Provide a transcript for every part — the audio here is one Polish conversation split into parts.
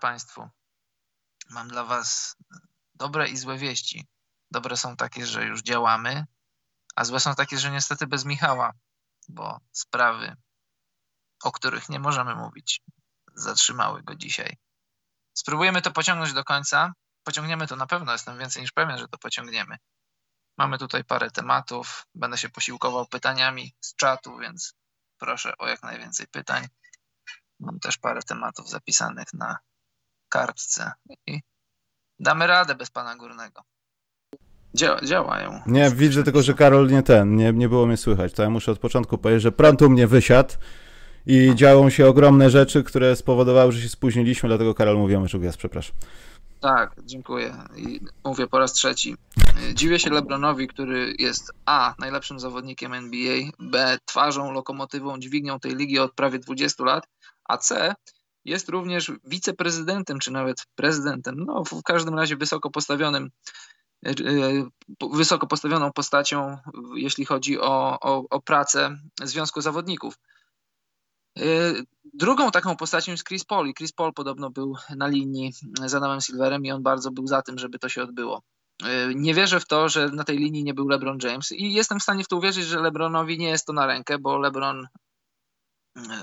Państwu. Mam dla Was dobre i złe wieści. Dobre są takie, że już działamy, a złe są takie, że niestety bez Michała, bo sprawy, o których nie możemy mówić, zatrzymały go dzisiaj. Spróbujemy to pociągnąć do końca. Pociągniemy to na pewno, jestem więcej niż pewien, że to pociągniemy. Mamy tutaj parę tematów. Będę się posiłkował pytaniami z czatu, więc proszę o jak najwięcej pytań. Mam też parę tematów zapisanych na kartce i damy radę bez pana górnego. Dzia działają. Nie, widzę tylko, że Karol nie ten, nie, nie było mnie słychać. To ja muszę od początku powiedzieć, że prąd u mnie wysiadł i działą się ogromne rzeczy, które spowodowały, że się spóźniliśmy, dlatego Karol mówiłem, że gwiazd, przepraszam. Tak, dziękuję. I mówię po raz trzeci. Dziwię się LeBronowi, który jest A, najlepszym zawodnikiem NBA, B, twarzą, lokomotywą, dźwignią tej ligi od prawie 20 lat, a C, jest również wiceprezydentem, czy nawet prezydentem, no w każdym razie wysoko postawionym, e, wysoko postawioną postacią, jeśli chodzi o, o, o pracę Związku Zawodników. E, drugą taką postacią jest Chris Paul i Chris Paul podobno był na linii z Adamem Silverem i on bardzo był za tym, żeby to się odbyło. E, nie wierzę w to, że na tej linii nie był LeBron James i jestem w stanie w to uwierzyć, że LeBronowi nie jest to na rękę, bo LeBron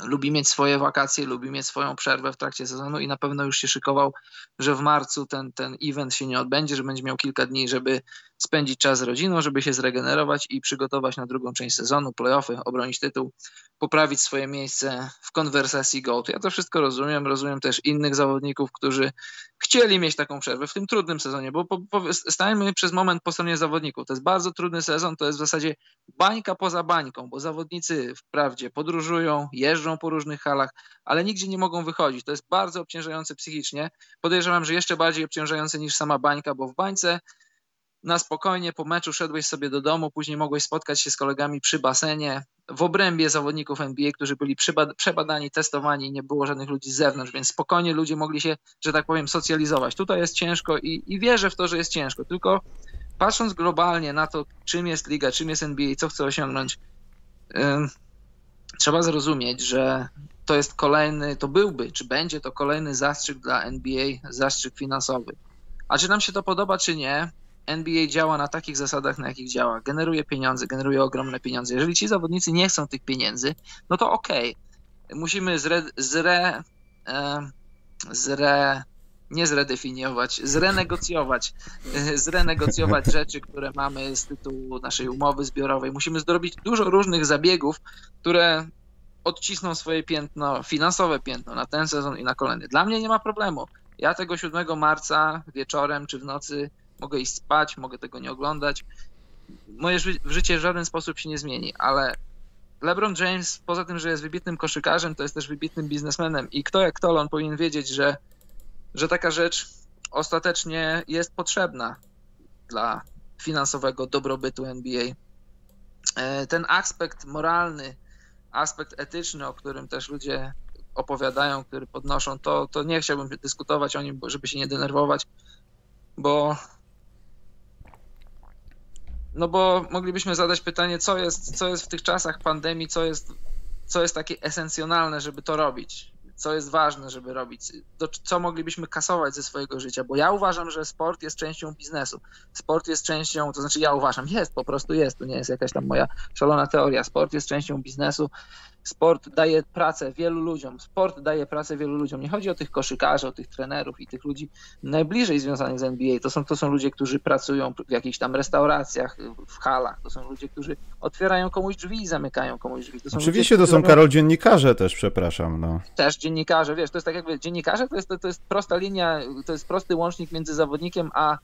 lubi mieć swoje wakacje, lubi mieć swoją przerwę w trakcie sezonu i na pewno już się szykował, że w marcu ten, ten event się nie odbędzie, że będzie miał kilka dni, żeby spędzić czas z rodziną, żeby się zregenerować i przygotować na drugą część sezonu, playoffy, obronić tytuł, poprawić swoje miejsce w konwersacji GOAT. Ja to wszystko rozumiem, rozumiem też innych zawodników, którzy chcieli mieć taką przerwę w tym trudnym sezonie, bo po, po, stajemy przez moment po stronie zawodników. To jest bardzo trudny sezon, to jest w zasadzie bańka poza bańką, bo zawodnicy wprawdzie podróżują, jeżdżą po różnych halach, ale nigdzie nie mogą wychodzić. To jest bardzo obciążające psychicznie. Podejrzewam, że jeszcze bardziej obciążające niż sama bańka, bo w bańce na spokojnie po meczu szedłeś sobie do domu, później mogłeś spotkać się z kolegami przy basenie, w obrębie zawodników NBA, którzy byli przebadani, testowani, nie było żadnych ludzi z zewnątrz, więc spokojnie ludzie mogli się, że tak powiem, socjalizować. Tutaj jest ciężko i, i wierzę w to, że jest ciężko, tylko patrząc globalnie na to, czym jest liga, czym jest NBA, co chce osiągnąć, yy, trzeba zrozumieć, że to jest kolejny, to byłby, czy będzie to kolejny zastrzyk dla NBA, zastrzyk finansowy. A czy nam się to podoba, czy nie, NBA działa na takich zasadach, na jakich działa. Generuje pieniądze, generuje ogromne pieniądze. Jeżeli ci zawodnicy nie chcą tych pieniędzy, no to okej. Okay. Musimy zre, zre, e, zre, nie zredefiniować, zrenegocjować, zrenegocjować rzeczy, które mamy z tytułu naszej umowy zbiorowej. Musimy zrobić dużo różnych zabiegów, które odcisną swoje piętno, finansowe piętno na ten sezon i na kolejny. Dla mnie nie ma problemu. Ja tego 7 marca wieczorem czy w nocy mogę iść spać, mogę tego nie oglądać. Moje życie w żaden sposób się nie zmieni, ale LeBron James, poza tym, że jest wybitnym koszykarzem, to jest też wybitnym biznesmenem i kto jak kto, on powinien wiedzieć, że, że taka rzecz ostatecznie jest potrzebna dla finansowego dobrobytu NBA. E, ten aspekt moralny, aspekt etyczny, o którym też ludzie opowiadają, który podnoszą, to, to nie chciałbym dyskutować o nim, żeby się nie denerwować, bo no bo moglibyśmy zadać pytanie, co jest, co jest w tych czasach pandemii, co jest, co jest takie esencjonalne, żeby to robić, co jest ważne, żeby robić, do, co moglibyśmy kasować ze swojego życia, bo ja uważam, że sport jest częścią biznesu. Sport jest częścią, to znaczy ja uważam, jest, po prostu jest, to nie jest jakaś tam moja szalona teoria. Sport jest częścią biznesu sport daje pracę wielu ludziom, sport daje pracę wielu ludziom. Nie chodzi o tych koszykarzy, o tych trenerów i tych ludzi najbliżej związanych z NBA. To są, to są ludzie, którzy pracują w jakichś tam restauracjach, w halach. To są ludzie, którzy otwierają komuś drzwi i zamykają komuś drzwi. To Oczywiście ludzie, to są, Karol, dziennikarze też, przepraszam. No. Też dziennikarze, wiesz, to jest tak jakby dziennikarze to jest, to, to jest prosta linia, to jest prosty łącznik między zawodnikiem a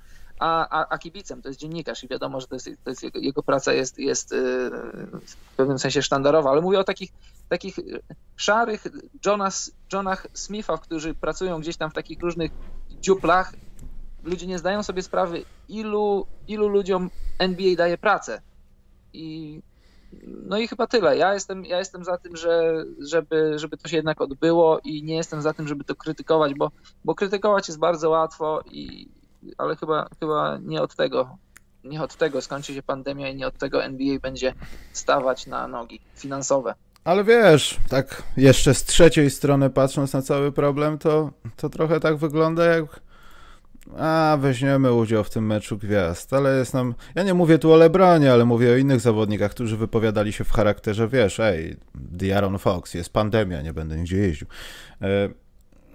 a, a, a kibicem to jest dziennikarz i wiadomo, że to jest, to jest jego, jego, praca jest, jest y, w pewnym sensie sztandarowa, ale mówię o takich, takich szarych Jonas, Jonach Smithach, którzy pracują gdzieś tam w takich różnych dziuplach. Ludzie nie zdają sobie sprawy, ilu, ilu ludziom NBA daje pracę. I no i chyba tyle. Ja jestem, ja jestem za tym, że, żeby, żeby to się jednak odbyło i nie jestem za tym, żeby to krytykować, bo, bo krytykować jest bardzo łatwo i, ale chyba, chyba nie od tego, nie od tego skończy się pandemia i nie od tego NBA będzie stawać na nogi finansowe. Ale wiesz, tak jeszcze z trzeciej strony patrząc na cały problem, to, to trochę tak wygląda jak a, weźmiemy udział w tym meczu gwiazd, ale jest nam... Ja nie mówię tu o Lebronie, ale mówię o innych zawodnikach, którzy wypowiadali się w charakterze, wiesz, ej, Diaron Fox, jest pandemia, nie będę nigdzie jeździł. E,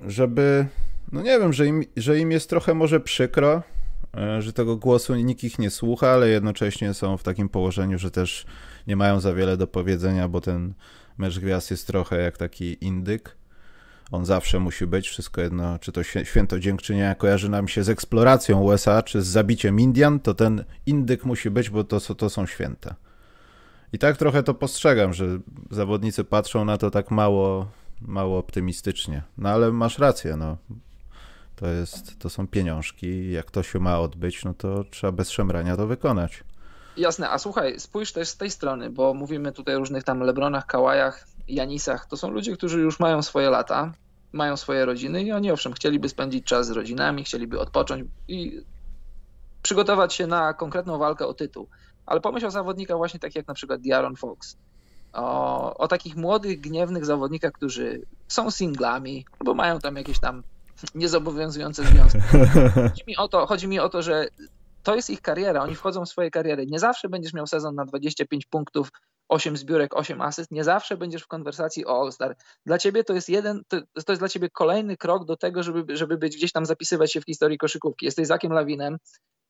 żeby... No nie wiem, że im, że im jest trochę może przykro, e, że tego głosu nikt ich nie słucha, ale jednocześnie są w takim położeniu, że też nie mają za wiele do powiedzenia, bo ten mecz gwiazd jest trochę jak taki indyk. On zawsze musi być, wszystko jedno, czy to święto dziękczynienia kojarzy nam się z eksploracją USA, czy z zabiciem Indian, to ten indyk musi być, bo to, to są święta. I tak trochę to postrzegam, że zawodnicy patrzą na to tak mało, mało optymistycznie. No ale masz rację, no. To, jest, to są pieniążki jak to się ma odbyć, no to trzeba bez szemrania to wykonać. Jasne, a słuchaj, spójrz też z tej strony, bo mówimy tutaj o różnych tam Lebronach, Kałajach, Janisach. To są ludzie, którzy już mają swoje lata, mają swoje rodziny i oni owszem chcieliby spędzić czas z rodzinami, chcieliby odpocząć i przygotować się na konkretną walkę o tytuł. Ale pomyśl o zawodnikach właśnie tak jak na przykład Diaron Fox. O, o takich młodych, gniewnych zawodnikach, którzy są singlami, albo mają tam jakieś tam niezobowiązujące związki. Chodzi mi o to, chodzi mi o to że to jest ich kariera, oni wchodzą w swoje kariery. Nie zawsze będziesz miał sezon na 25 punktów, 8 zbiórek, 8 asyst, nie zawsze będziesz w konwersacji o All-Star. Dla ciebie to jest jeden, to, to, jest dla ciebie kolejny krok do tego, żeby, żeby być gdzieś tam zapisywać się w historii koszykówki. Jesteś Zakiem Lawinem,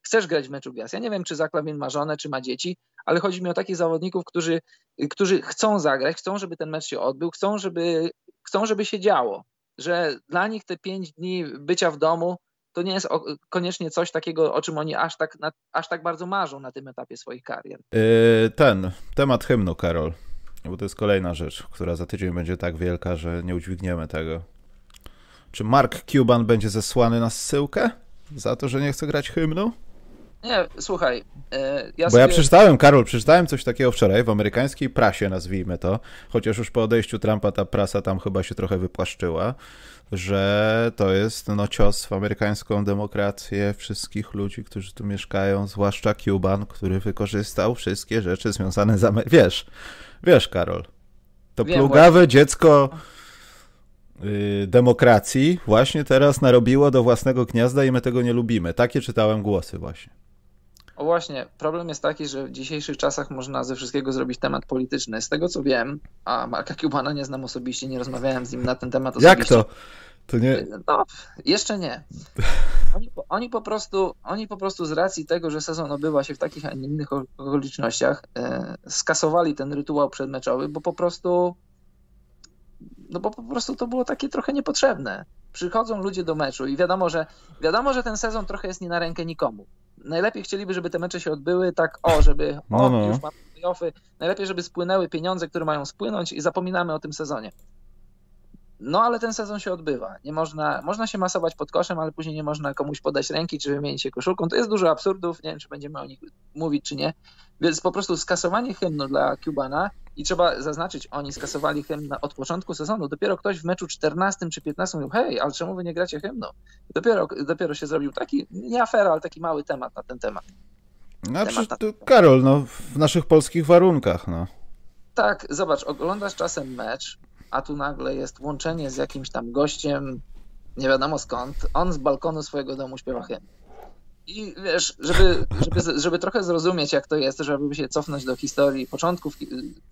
chcesz grać w meczu gwiazd. Ja nie wiem, czy Zak Lawin ma żonę, czy ma dzieci, ale chodzi mi o takich zawodników, którzy, którzy chcą zagrać, chcą, żeby ten mecz się odbył, chcą, żeby, chcą, żeby się działo. Że dla nich te 5 dni bycia w domu to nie jest koniecznie coś takiego, o czym oni aż tak, aż tak bardzo marzą na tym etapie swoich karier. Yy, ten temat hymnu, Karol, bo to jest kolejna rzecz, która za tydzień będzie tak wielka, że nie udźwigniemy tego. Czy Mark Cuban będzie zesłany na zsyłkę za to, że nie chce grać hymnu? Nie, słuchaj. E, ja Bo sobie... ja przeczytałem, Karol, przeczytałem coś takiego wczoraj w amerykańskiej prasie, nazwijmy to, chociaż już po odejściu Trumpa ta prasa tam chyba się trochę wypłaszczyła, że to jest no, cios w amerykańską demokrację wszystkich ludzi, którzy tu mieszkają, zwłaszcza Cuban, który wykorzystał wszystkie rzeczy związane z Ameryką. Wiesz, wiesz, Karol, to Wiem, plugawe właśnie. dziecko yy, demokracji właśnie teraz narobiło do własnego gniazda i my tego nie lubimy. Takie czytałem głosy właśnie. O właśnie, problem jest taki, że w dzisiejszych czasach można ze wszystkiego zrobić temat polityczny. Z tego co wiem, a Marka Cubana nie znam osobiście, nie rozmawiałem z nim na ten temat osobiście. Jak to? To nie... No, jeszcze nie. Oni, oni, po prostu, oni po prostu z racji tego, że sezon odbywa się w takich, a nie innych okolicznościach, e, skasowali ten rytuał przedmeczowy, bo po prostu no bo po prostu to było takie trochę niepotrzebne. Przychodzą ludzie do meczu i wiadomo, że wiadomo, że ten sezon trochę jest nie na rękę nikomu najlepiej chcieliby, żeby te mecze się odbyły tak, o, żeby o, no, no. już mamy playoffy, najlepiej, żeby spłynęły pieniądze, które mają spłynąć i zapominamy o tym sezonie. No ale ten sezon się odbywa. Nie można, można się masować pod koszem, ale później nie można komuś podać ręki, czy wymienić się koszulką. To jest dużo absurdów, nie wiem, czy będziemy o nich mówić, czy nie. Więc po prostu skasowanie hymnu dla Cubana i trzeba zaznaczyć, oni skasowali hymn od początku sezonu. Dopiero ktoś w meczu 14 czy 15 mówił, hej, ale czemu wy nie gracie hymnu? Dopiero, dopiero się zrobił taki, nie afera, ale taki mały temat na ten temat. Znaczy, temat na... Karol, no, w naszych polskich warunkach, no. Tak, zobacz, oglądasz czasem mecz, a tu nagle jest łączenie z jakimś tam gościem, nie wiadomo skąd, on z balkonu swojego domu śpiewa hymn. I wiesz, żeby, żeby, żeby trochę zrozumieć, jak to jest, żeby się cofnąć do historii, początków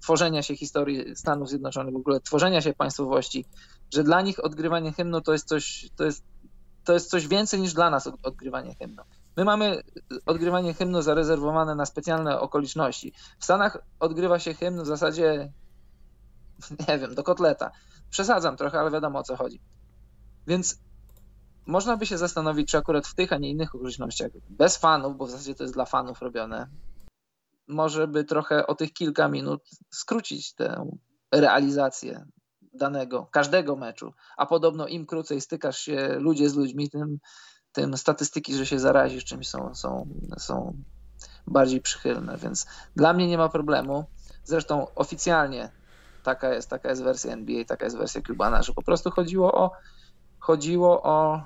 tworzenia się historii Stanów Zjednoczonych, w ogóle tworzenia się państwowości, że dla nich odgrywanie hymnu to jest coś, to jest, to jest coś więcej niż dla nas odgrywanie hymnu. My mamy odgrywanie hymnu zarezerwowane na specjalne okoliczności. W Stanach odgrywa się hymn w zasadzie, nie wiem, do kotleta. Przesadzam trochę, ale wiadomo o co chodzi. Więc można by się zastanowić, czy akurat w tych, a nie innych okolicznościach, bez fanów, bo w zasadzie to jest dla fanów robione, może by trochę o tych kilka minut skrócić tę realizację danego, każdego meczu, a podobno im krócej stykasz się ludzie z ludźmi, tym, tym statystyki, że się zarazisz czymś są, są, są bardziej przychylne, więc dla mnie nie ma problemu. Zresztą oficjalnie taka jest, taka jest wersja NBA, taka jest wersja Cubana, że po prostu chodziło o chodziło o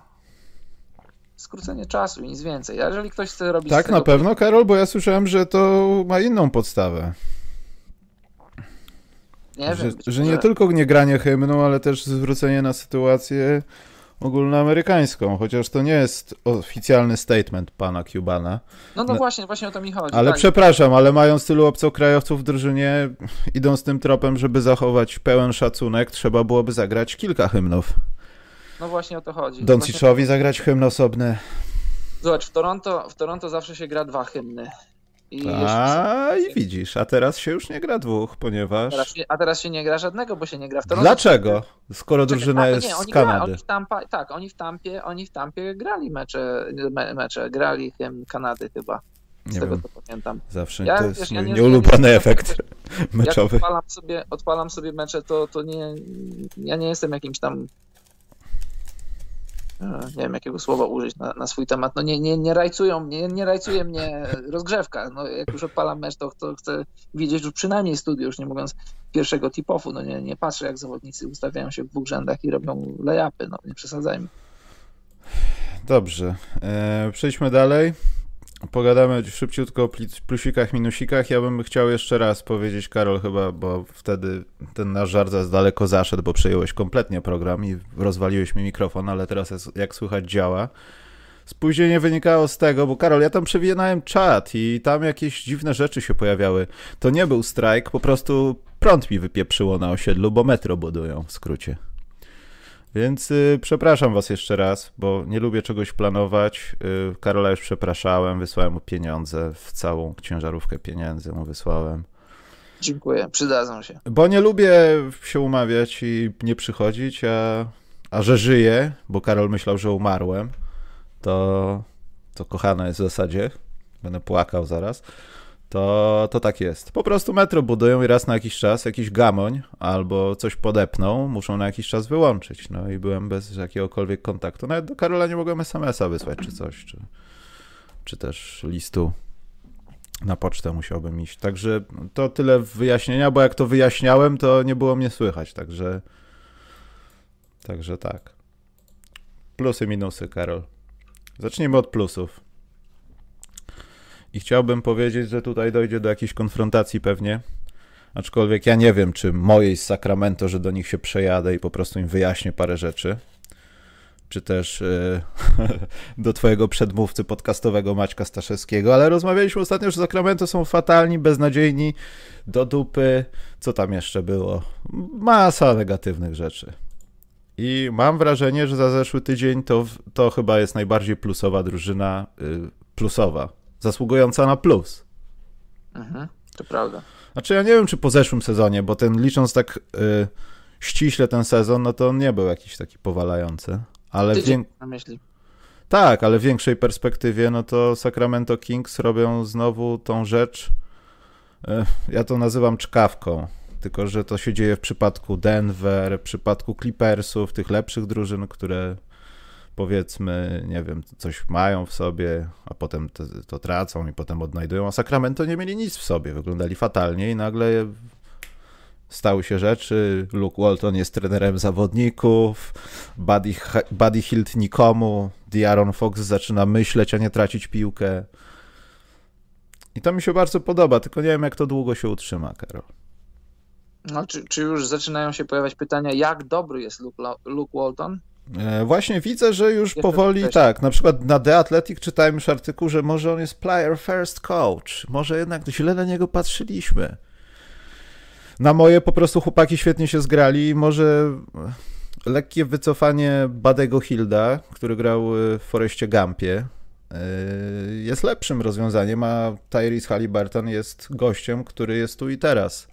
skrócenie czasu i nic więcej. A jeżeli ktoś chce robić. Tak, na pewno, Karol, bo ja słyszałem, że to ma inną podstawę. Nie że, wiem. że nie tylko nie granie hymnu, ale też zwrócenie na sytuację ogólnoamerykańską, chociaż to nie jest oficjalny statement pana Cubana. No, no, no właśnie, właśnie o to mi chodzi. Ale tak. przepraszam, ale mając tylu obcokrajowców w drużynie, idąc tym tropem, żeby zachować pełen szacunek, trzeba byłoby zagrać kilka hymnów. No właśnie o to chodzi. Donciczowi zagrać hymn osobny. Zobacz, w Toronto, w Toronto zawsze się gra dwa hymny. I a i widzisz, a teraz się już nie gra dwóch, ponieważ. Teraz się, a teraz się nie gra żadnego, bo się nie gra w Toronto. Dlaczego? Skoro drużyna jest nie, z Kanady. Gra, oni w Tampa, tak, oni w Tampie, oni w Tampie grali mecze, me, mecze grali hymn Kanady chyba. Z nie tego wiem. co pamiętam. Zawsze Ja, to wiesz, jest ja nie- nieulubiony nie- efekt meczowy. Jak odpalam sobie, odpalam sobie mecze, to, to nie, ja nie jestem jakimś tam nie wiem jakiego słowa użyć na, na swój temat. No nie, nie, nie rajcują mnie, nie rajcuje mnie rozgrzewka. No jak już odpalam mecz, to, to chcę widzieć już przynajmniej studio, już nie mówiąc pierwszego tip-offu. No nie, nie patrzę jak zawodnicy ustawiają się w dwóch rzędach i robią layupy, no nie przesadzajmy. Dobrze. E, przejdźmy dalej. Pogadamy szybciutko o plusikach, minusikach. Ja bym chciał jeszcze raz powiedzieć, Karol, chyba, bo wtedy ten nasz żart za daleko zaszedł, bo przejąłeś kompletnie program i rozwaliłeś mi mikrofon, ale teraz jak słychać działa. Spóźnienie wynikało z tego, bo Karol, ja tam przewinąłem czat i tam jakieś dziwne rzeczy się pojawiały. To nie był strajk, po prostu prąd mi wypieprzyło na osiedlu, bo metro budują w skrócie. Więc y, przepraszam was jeszcze raz, bo nie lubię czegoś planować. Y, Karola już przepraszałem, wysłałem mu pieniądze, w całą ciężarówkę pieniędzy mu wysłałem. Dziękuję, przydadzą się. Bo nie lubię się umawiać i nie przychodzić, a, a że żyję, bo Karol myślał, że umarłem, to, to kochana jest w zasadzie. Będę płakał zaraz. To, to tak jest. Po prostu metro budują i raz na jakiś czas jakiś gamoń albo coś podepną, muszą na jakiś czas wyłączyć. No i byłem bez jakiegokolwiek kontaktu. Nawet do Karola nie mogłem SMS-a wysłać czy coś, czy, czy też listu na pocztę musiałbym iść. Także to tyle wyjaśnienia, bo jak to wyjaśniałem, to nie było mnie słychać, także także tak. Plusy, minusy, Karol. Zacznijmy od plusów. I chciałbym powiedzieć, że tutaj dojdzie do jakiejś konfrontacji pewnie. Aczkolwiek ja nie wiem, czy mojej z Sacramento, że do nich się przejadę i po prostu im wyjaśnię parę rzeczy. Czy też yy, do twojego przedmówcy podcastowego Maćka Staszewskiego, ale rozmawialiśmy ostatnio, że Sacramento są fatalni, beznadziejni, do dupy. Co tam jeszcze było? Masa negatywnych rzeczy. I mam wrażenie, że za zeszły tydzień to, to chyba jest najbardziej plusowa drużyna, yy, plusowa, zasługująca na plus. Mhm, to prawda. Znaczy ja nie wiem, czy po zeszłym sezonie, bo ten licząc tak y, ściśle ten sezon, no to on nie był jakiś taki powalający. Ale na myśli. Tak, ale w większej perspektywie, no to Sacramento Kings robią znowu tą rzecz, y, ja to nazywam czkawką, tylko że to się dzieje w przypadku Denver, w przypadku Clippersów, tych lepszych drużyn, które powiedzmy, nie wiem, coś mają w sobie, a potem to, to, tracą i potem odnajdują, a Sacramento nie mieli nic w sobie, wyglądali fatalnie i nagle stały się rzeczy, Luke Walton jest trenerem zawodników, Buddy, Buddy Hilt nikomu, De'Aaron Fox zaczyna myśleć, a nie tracić piłkę. I to mi się bardzo podoba, tylko nie wiem, jak to długo się utrzyma, Karol. No, czy, czy już zaczynają się pojawiać pytania, jak dobry jest Luke, Luke Walton? E, Właśnie widzę, że już powoli tak. Na przykład na The Athletic czytałem już artykuł, że może on jest player first coach. Może jednak źle na niego patrzyliśmy. Na moje po prostu chłopaki świetnie się zgrali. Może lekkie wycofanie Badego Hilda, który grał w Foreście Gampie, jest lepszym rozwiązaniem, a Tyrese Halliburton jest gościem, który jest tu i teraz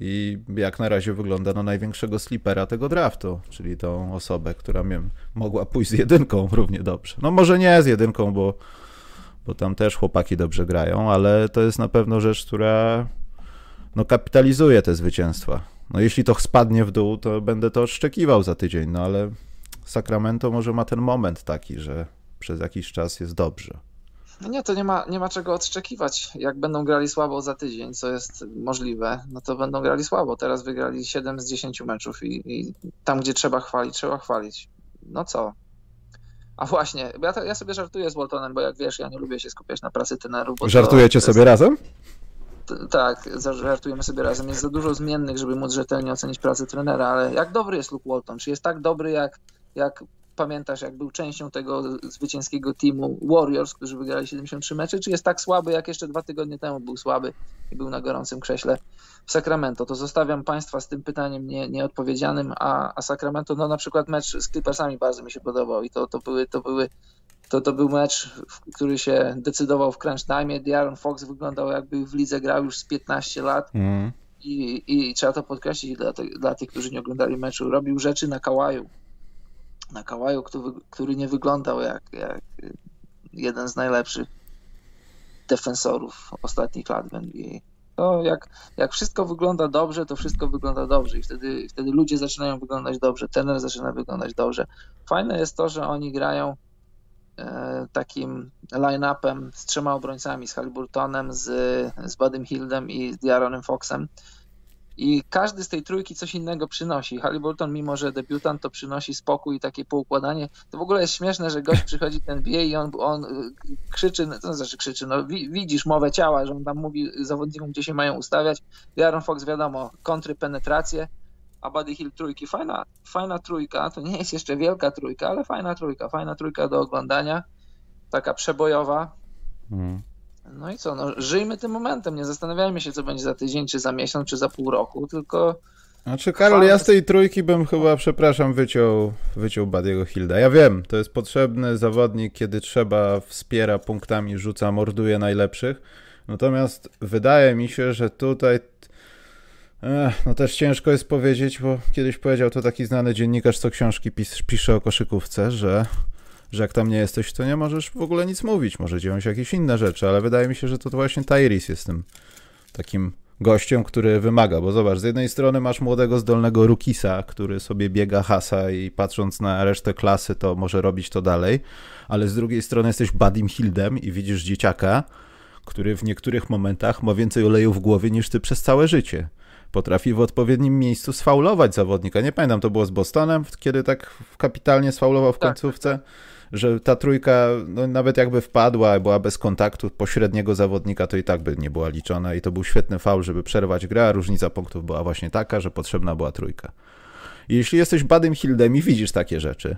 i jak na razie wygląda na największego slipera tego draftu, czyli tą osobę, która mnie mogła pójść z jedynką równie dobrze. No może nie z jedynką, bo, bo tam też chłopaki dobrze grają, ale to jest na pewno rzecz, która no, kapitalizuje te zwycięstwa. No jeśli to spadnie w dół, to będę to odszczekiwał za tydzień, no ale Sacramento może ma ten moment taki, że przez jakiś czas jest dobrze. No nie, to nie ma, nie ma czego odszczekiwać. Jak będą grali słabo za tydzień, co jest możliwe, no to będą grali słabo. Teraz wygrali 7 z 10 meczów i, i tam, gdzie trzeba chwalić, trzeba chwalić. No co? A właśnie, ja, to, ja sobie żartuję z Waltonem, bo jak wiesz, ja nie lubię się skupiać na pracy tenerów. Żartujecie jest... sobie razem? tak, żartujemy sobie razem. Jest za dużo zmiennych, żeby móc rzetelnie ocenić pracę trenera, ale jak dobry jest Luke Walton? Czy jest tak dobry, jak, jak pamiętasz, jak był częścią tego zwycięskiego teamu Warriors, którzy wygrali 73 mecze, czy jest tak słaby, jak jeszcze dwa tygodnie temu był słaby i był na gorącym krześle w Sacramento? To zostawiam Państwa z tym pytaniem nie, nieodpowiedzianym, a, a Sacramento, no na przykład mecz z Clippersami bardzo mi się podobał i to, to były, to były to, to był mecz, który się decydował w crunch time. Diaron Fox wyglądał jakby w lidze grał już z 15 lat. Mm. I, I trzeba to podkreślić dla, te, dla tych, którzy nie oglądali meczu. Robił rzeczy na kałaju. Na kałaju, który, który nie wyglądał jak, jak jeden z najlepszych defensorów ostatnich lat w NBA. To jak, jak wszystko wygląda dobrze, to wszystko wygląda dobrze i wtedy, wtedy ludzie zaczynają wyglądać dobrze, trener zaczyna wyglądać dobrze. Fajne jest to, że oni grają E, takim line-upem z trzema obrońcami, z Halliburtonem, z, z Budym Hildem i z Diaronem Foxem. I każdy z tej trójki coś innego przynosi. Halliburton, mimo że debiutant, to przynosi spokój i takie poukładanie. To w ogóle jest śmieszne, że gość przychodzi ten NBA i on, on e, krzyczy, no, to znaczy krzyczy, no widzisz mowę ciała, że on tam mówi zawodnikom, gdzie się mają ustawiać. Diaron Fox, wiadomo, kontry, penetrację a Buddy Hill trójki. Fajna, fajna trójka, to nie jest jeszcze wielka trójka, ale fajna trójka, fajna trójka do oglądania, taka przebojowa. Mm. No i co, no, żyjmy tym momentem, nie zastanawiajmy się, co będzie za tydzień, czy za miesiąc, czy za pół roku, tylko... Znaczy, Karol, ja z tej trójki bym chyba, przepraszam, wyciął, wyciął Badiego Hilda. Ja wiem, to jest potrzebny zawodnik, kiedy trzeba, wspiera punktami, rzuca, morduje najlepszych. Natomiast wydaje mi się, że tutaj Ech, no też ciężko jest powiedzieć, bo kiedyś powiedział to taki znany dziennikarz, co książki pis, pisze o koszykówce, że, że jak tam nie jesteś, to nie możesz w ogóle nic mówić. Może dzieją się jakieś inne rzeczy, ale wydaje mi się, że to, to właśnie Tyrese jest tym takim gościem, który wymaga, bo zobacz, z jednej strony masz młodego, zdolnego Rukisa, który sobie biega hasa i patrząc na resztę klasy, to może robić to dalej, ale z drugiej strony jesteś Badim Hildem i widzisz dzieciaka, który w niektórych momentach ma więcej oleju w głowie niż ty przez całe życie potrafi w odpowiednim miejscu sfaulować zawodnika. Nie pamiętam, to było z Bostonem, kiedy tak kapitalnie sfaulował w tak, końcówce, tak. Że ta trójka, no, nawet jakby wpadła, była bez kontaktu pośredniego zawodnika, to i tak by nie była liczona i to był świetny faul, żeby przerwać grę, a różnica punktów była właśnie taka, że potrzebna była trójka. I jeśli jesteś Badym Hildem i widzisz takie rzeczy,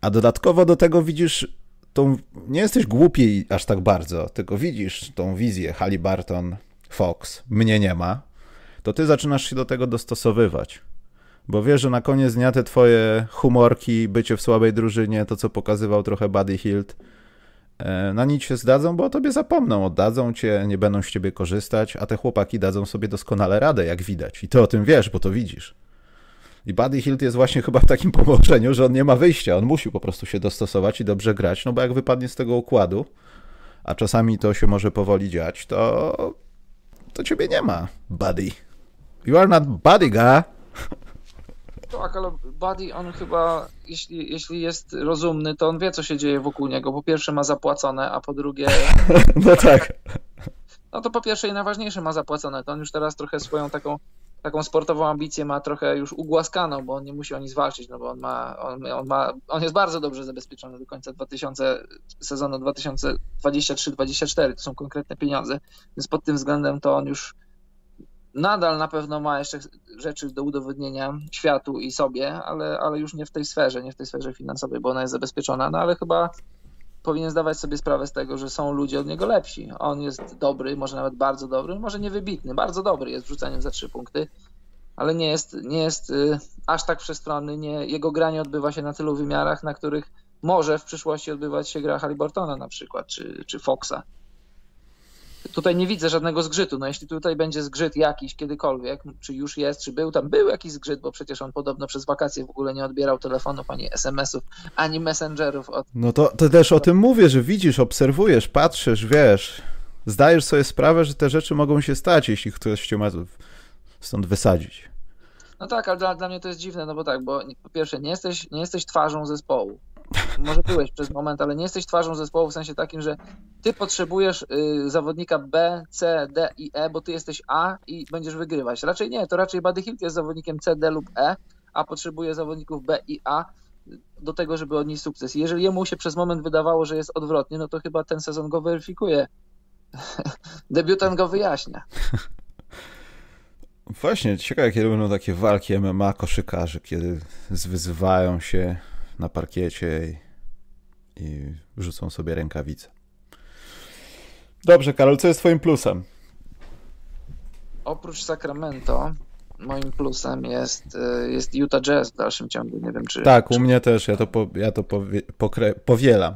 a dodatkowo do tego widzisz tą, nie jesteś głupi aż tak bardzo, tylko widzisz tą wizję Halliburton, Fox, mnie nie ma, to ty zaczynasz się do tego dostosowywać. Bo wiesz, że na koniec dnia te twoje humorki, bycie w słabej drużynie, to co pokazywał trochę Buddy Hilt, e, na nic się zdadzą, bo o tobie zapomną, oddadzą cię, nie będą z ciebie korzystać, a te chłopaki dadzą sobie doskonale radę, jak widać. I ty o tym wiesz, bo to widzisz. I Buddy Hilt jest właśnie chyba w takim położeniu, że on nie ma wyjścia, on musi po prostu się dostosować i dobrze grać, no bo jak wypadnie z tego układu, a czasami to się może powoli dziać, to, to ciebie nie ma, Buddy. You are not buddy, guy. Tak, ale Buddy, on chyba, jeśli, jeśli jest rozumny, to on wie, co się dzieje wokół niego. Po pierwsze ma zapłacone, a po drugie... No tak. No to po pierwsze i najważniejsze ma zapłacone. To on już teraz trochę swoją taką, taką sportową ambicję ma trochę już ugłaskaną, bo on nie musi o nic walczyć, no bo on ma, on, on ma, on jest bardzo dobrze zabezpieczony do końca 2000, sezonu 2023-2024. To są konkretne pieniądze, więc pod tym względem to on już nadal na pewno ma jeszcze rzeczy do udowodnienia światu i sobie, ale, ale już nie w tej sferze, nie w tej sferze finansowej, bo ona jest zabezpieczona, no ale chyba powinien zdawać sobie sprawę z tego, że są ludzie od niego lepsi. On jest dobry, może nawet bardzo dobry, może niewybitny, bardzo dobry jest w rzucaniu za trzy punkty, ale nie jest, nie jest y, aż tak wszechstronny, nie, jego granie odbywa się na tylu wymiarach, na których może w przyszłości odbywać się gra Halliburtona na przykład, czy, czy Foxa tutaj nie widzę żadnego zgrzytu. No jeśli tutaj będzie zgrzyt jakiś kiedykolwiek, czy już jest, czy był, tam był jakiś zgrzyt, bo przecież on podobno przez wakacje w ogóle nie odbierał telefonów, ani SMS-ów, ani messengerów. Od... No to, to też o tym mówię, że widzisz, obserwujesz, patrzysz, wiesz, zdajesz sobie sprawę, że te rzeczy mogą się stać, jeśli ktoś cię ma stąd wysadzić. No tak, ale dla, dla mnie to jest dziwne, no bo tak, bo po pierwsze nie jesteś, nie jesteś twarzą zespołu może byłeś przez moment, ale nie jesteś twarzą zespołu w sensie takim, że ty potrzebujesz y, zawodnika B, C, D i E, bo ty jesteś A i będziesz wygrywać. Raczej nie, to raczej Buddy Hilt jest zawodnikiem C, D lub E, a potrzebuje zawodników B i A do tego, żeby odnieść sukces. Jeżeli jemu się przez moment wydawało, że jest odwrotnie, no to chyba ten sezon go weryfikuje debiutant go wyjaśnia. Właśnie, ciekawe, kiedy będą takie walki MMA koszykarzy, kiedy zwyzywają się na parkiecie i, rzucą sobie rękawice. Dobrze, Karol, co jest twoim plusem? Oprócz Sacramento, moim plusem jest, e, jest Utah Jazz w dalszym ciągu. Nie wiem, czy. Tak, u mnie też. Ja to, po, ja to powie, pokre, powielam.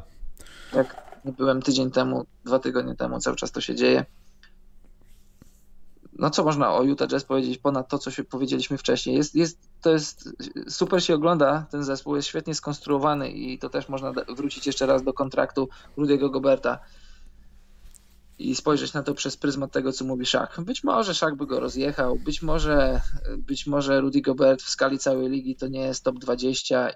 Jak byłem tydzień temu, dwa tygodnie temu, cały czas to się dzieje. No co można o Utah Jazz powiedzieć ponad to, co się powiedzieliśmy wcześniej? Jest, jest, to jest super się ogląda ten zespół, jest świetnie skonstruowany i to też można wrócić jeszcze raz do kontraktu Rudiego Goberta i spojrzeć na to przez pryzmat tego, co mówi Szach. Być może Szach by go rozjechał, być może, być może Rudy Gobert w skali całej ligi to nie jest top 20,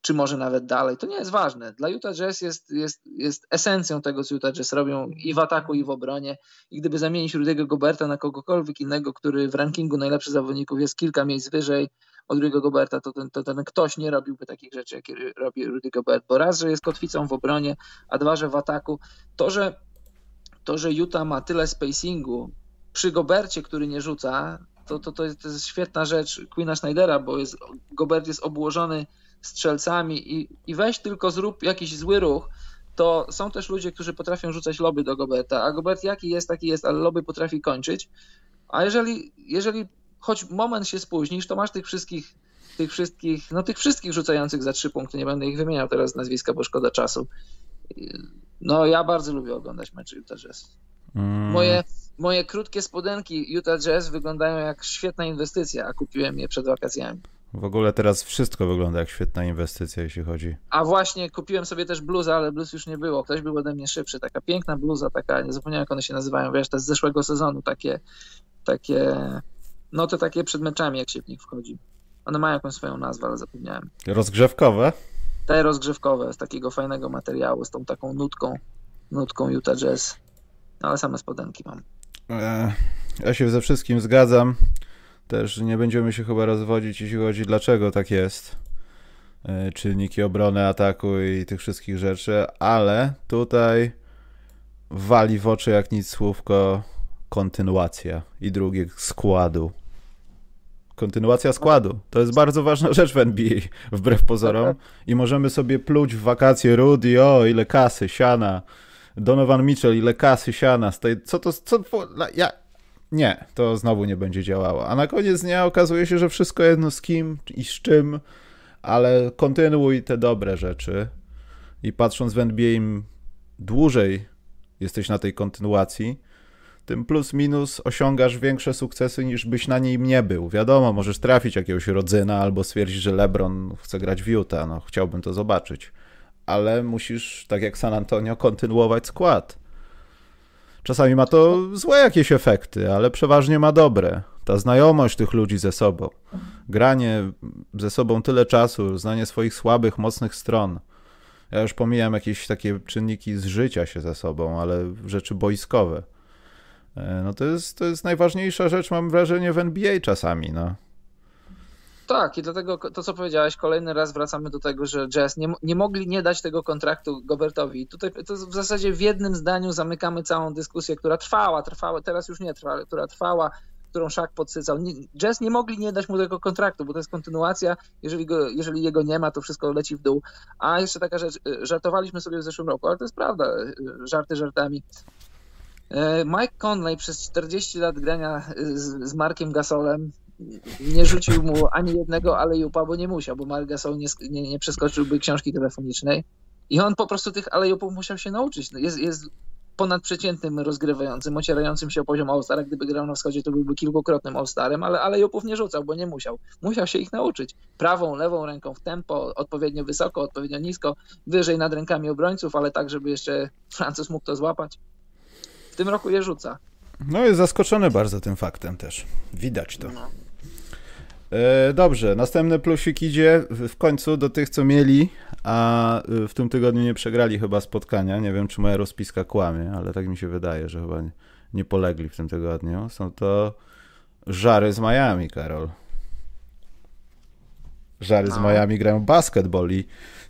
czy może nawet dalej. To nie jest ważne. Dla Utah Jazz jest, jest, jest esencją tego, co Utah Jazz robią i w ataku, i w obronie. I gdyby zamienić Rudy'ego Goberta na kogokolwiek innego, który w rankingu najlepszych zawodników jest kilka miejsc wyżej od Rudy'ego Goberta, to ten, to ten ktoś nie robiłby takich rzeczy, jakie robi Rudy Gobert. Bo raz, że jest kotwicą w obronie, a dwa, że w ataku. To, że to, że Utah ma tyle spacingu przy Gobercie, który nie rzuca, to, to, to, jest, to jest świetna rzecz Queena Schneidera, bo jest, Gobert jest obłożony strzelcami i, i weź tylko zrób jakiś zły ruch, to są też ludzie, którzy potrafią rzucać loby do Goberta, a Gobert jaki jest, taki jest, ale loby potrafi kończyć, a jeżeli, jeżeli choć moment się spóźnisz, to masz tych wszystkich tych wszystkich, no tych wszystkich rzucających za trzy punkty, nie będę ich wymieniał teraz nazwiska, bo szkoda czasu. No, ja bardzo lubię oglądać mecze Utah Jazz. Mm. Moje, moje krótkie spodenki Utah Jazz wyglądają jak świetna inwestycja, a kupiłem je przed wakacjami. W ogóle teraz wszystko wygląda jak świetna inwestycja, jeśli chodzi. A właśnie kupiłem sobie też bluzę, ale bluz już nie było. Ktoś był ode mnie szybszy. Taka piękna bluza, taka, nie zapomniałem jak one się nazywają, wiesz, to z zeszłego sezonu, takie, takie, no to takie przed meczami, jak się w nich wchodzi. One mają jakąś swoją nazwę, ale zapomniałem. Rozgrzewkowe? te rozgrzewkowe z takiego fajnego materiału, z tą taką nutką, nutką Utah Jazz. No, ale same spodenki mam. E, ja się ze wszystkim zgadzam. Też nie będziemy się chyba rozwodzić, jeśli chodzi dlaczego tak jest. E, czynniki obrony, ataku i tych wszystkich rzeczy, ale tutaj wali w oczy jak nic słówko kontynuacja i drugie składu kontynuacja składu. To jest bardzo ważna rzecz w NBA, wbrew pozorom. I możemy sobie pluć w wakacje Rudy, o ile kasy, siana. Donovan Mitchell, ile kasy, siana. Co to, co, ja, nie, to znowu nie będzie działało. A na koniec dnia okazuje się, że wszystko jedno z kim i z czym, ale kontynuuj te dobre rzeczy. I patrząc w NBA im dłużej jesteś na tej kontynuacji, tym plus minus osiągasz większe sukcesy niż byś na niej nie był. Wiadomo, możesz trafić jakiegoś rodzyna albo stwierdzić, że LeBron chce grać w Utah, no chciałbym to zobaczyć. Ale musisz, tak jak San Antonio, kontynuować skład. Czasami ma to złe jakieś efekty, ale przeważnie ma dobre. Ta znajomość tych ludzi ze sobą, granie ze sobą tyle czasu, znanie swoich słabych, mocnych stron. Ja już pomijam jakieś takie czynniki z życia się ze sobą, ale rzeczy boiskowe E, no to jest, to jest najważniejsza rzecz, mam wrażenie, w NBA czasami, no. Tak, i dlatego to, co powiedziałeś, kolejny raz wracamy do tego, że Jazz nie, nie mogli nie dać tego kontraktu Gobertowi. Tutaj to w zasadzie w jednym zdaniu zamykamy całą dyskusję, która trwała, trwała, teraz już nie trwa, która trwała, którą Szak podsycał. Jazz nie mogli nie dać mu tego kontraktu, bo to jest kontynuacja. Jeżeli, go, jeżeli jego nie ma, to wszystko leci w dół. A jeszcze taka rzecz, y, żartowaliśmy sobie w zeszłym roku, ale to jest prawda, y, żarty żartami. E, Mike Conley przez 40 lat grania z, z Markiem Gasolem nie rzucił mu ani jednego alejupa, bo nie musiał, bo Mark Gasol nie, nie, nie przeskoczyłby książki telefonicznej i on po prostu tych alejupów musiał się nauczyć. No, jest, jest ponadprzeciętnym rozgrywającym, ocierającym się o poziom All-Stara. Gdyby grał na wschodzie, to byłby kilkukrotnym All-Starem, ale alejupów nie rzucał, bo nie musiał. Musiał się ich nauczyć. Prawą, lewą ręką w tempo, odpowiednio wysoko, odpowiednio nisko, wyżej nad rękami obrońców, ale tak, żeby jeszcze Francuz mógł to złapać tym roku je rzuca. No jest zaskoczony bardzo tym faktem też. Widać to. No. E, dobrze, następny plusik idzie w końcu do tych, co mieli, a w tym tygodniu nie przegrali chyba spotkania. Nie wiem, czy moja rozpiska kłamie, ale tak mi się wydaje, że chyba nie polegli w tym tygodniu. Są to żary z Miami, Karol. Żary no. z Miami grają basketball i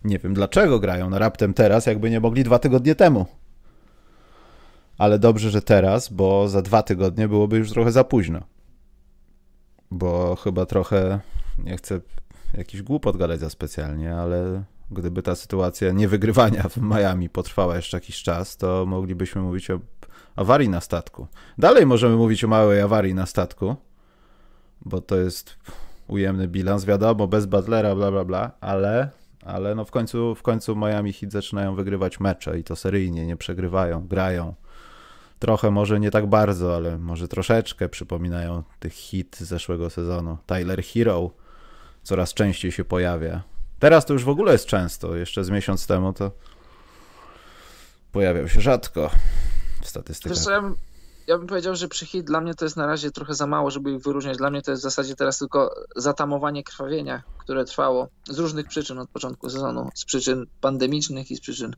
nie wiem dlaczego grają na raptem teraz, jakby nie mogli dwa tygodnie temu. Ale dobrze, że teraz, bo za dwa tygodnie byłoby już trochę za późno. Bo chyba trochę, nie chcę jakiś głupot gadać za specjalnie, ale gdyby ta sytuacja niewygrywania w Miami potrwała jeszcze jakiś czas, to moglibyśmy mówić o awarii na statku. Dalej możemy mówić o małej awarii na statku, bo to jest ujemny bilans, wiadomo, bez Butlera, bla, bla, bla, ale, ale no w końcu, w końcu Miami Heat zaczynają wygrywać mecze i to seryjnie, nie przegrywają, grają. Trochę, może nie tak bardzo, ale może troszeczkę przypominają tych hit zeszłego sezonu. Tyler Hero coraz częściej się pojawia. Teraz to już w ogóle jest często, jeszcze z miesiąc temu to pojawiał się rzadko w statystykach. Co, ja, bym, ja bym powiedział, że przy hit dla mnie to jest na razie trochę za mało, żeby ich wyróżniać. Dla mnie to jest w zasadzie teraz tylko zatamowanie krwawienia, które trwało z różnych przyczyn od początku sezonu. Z przyczyn pandemicznych i z przyczyn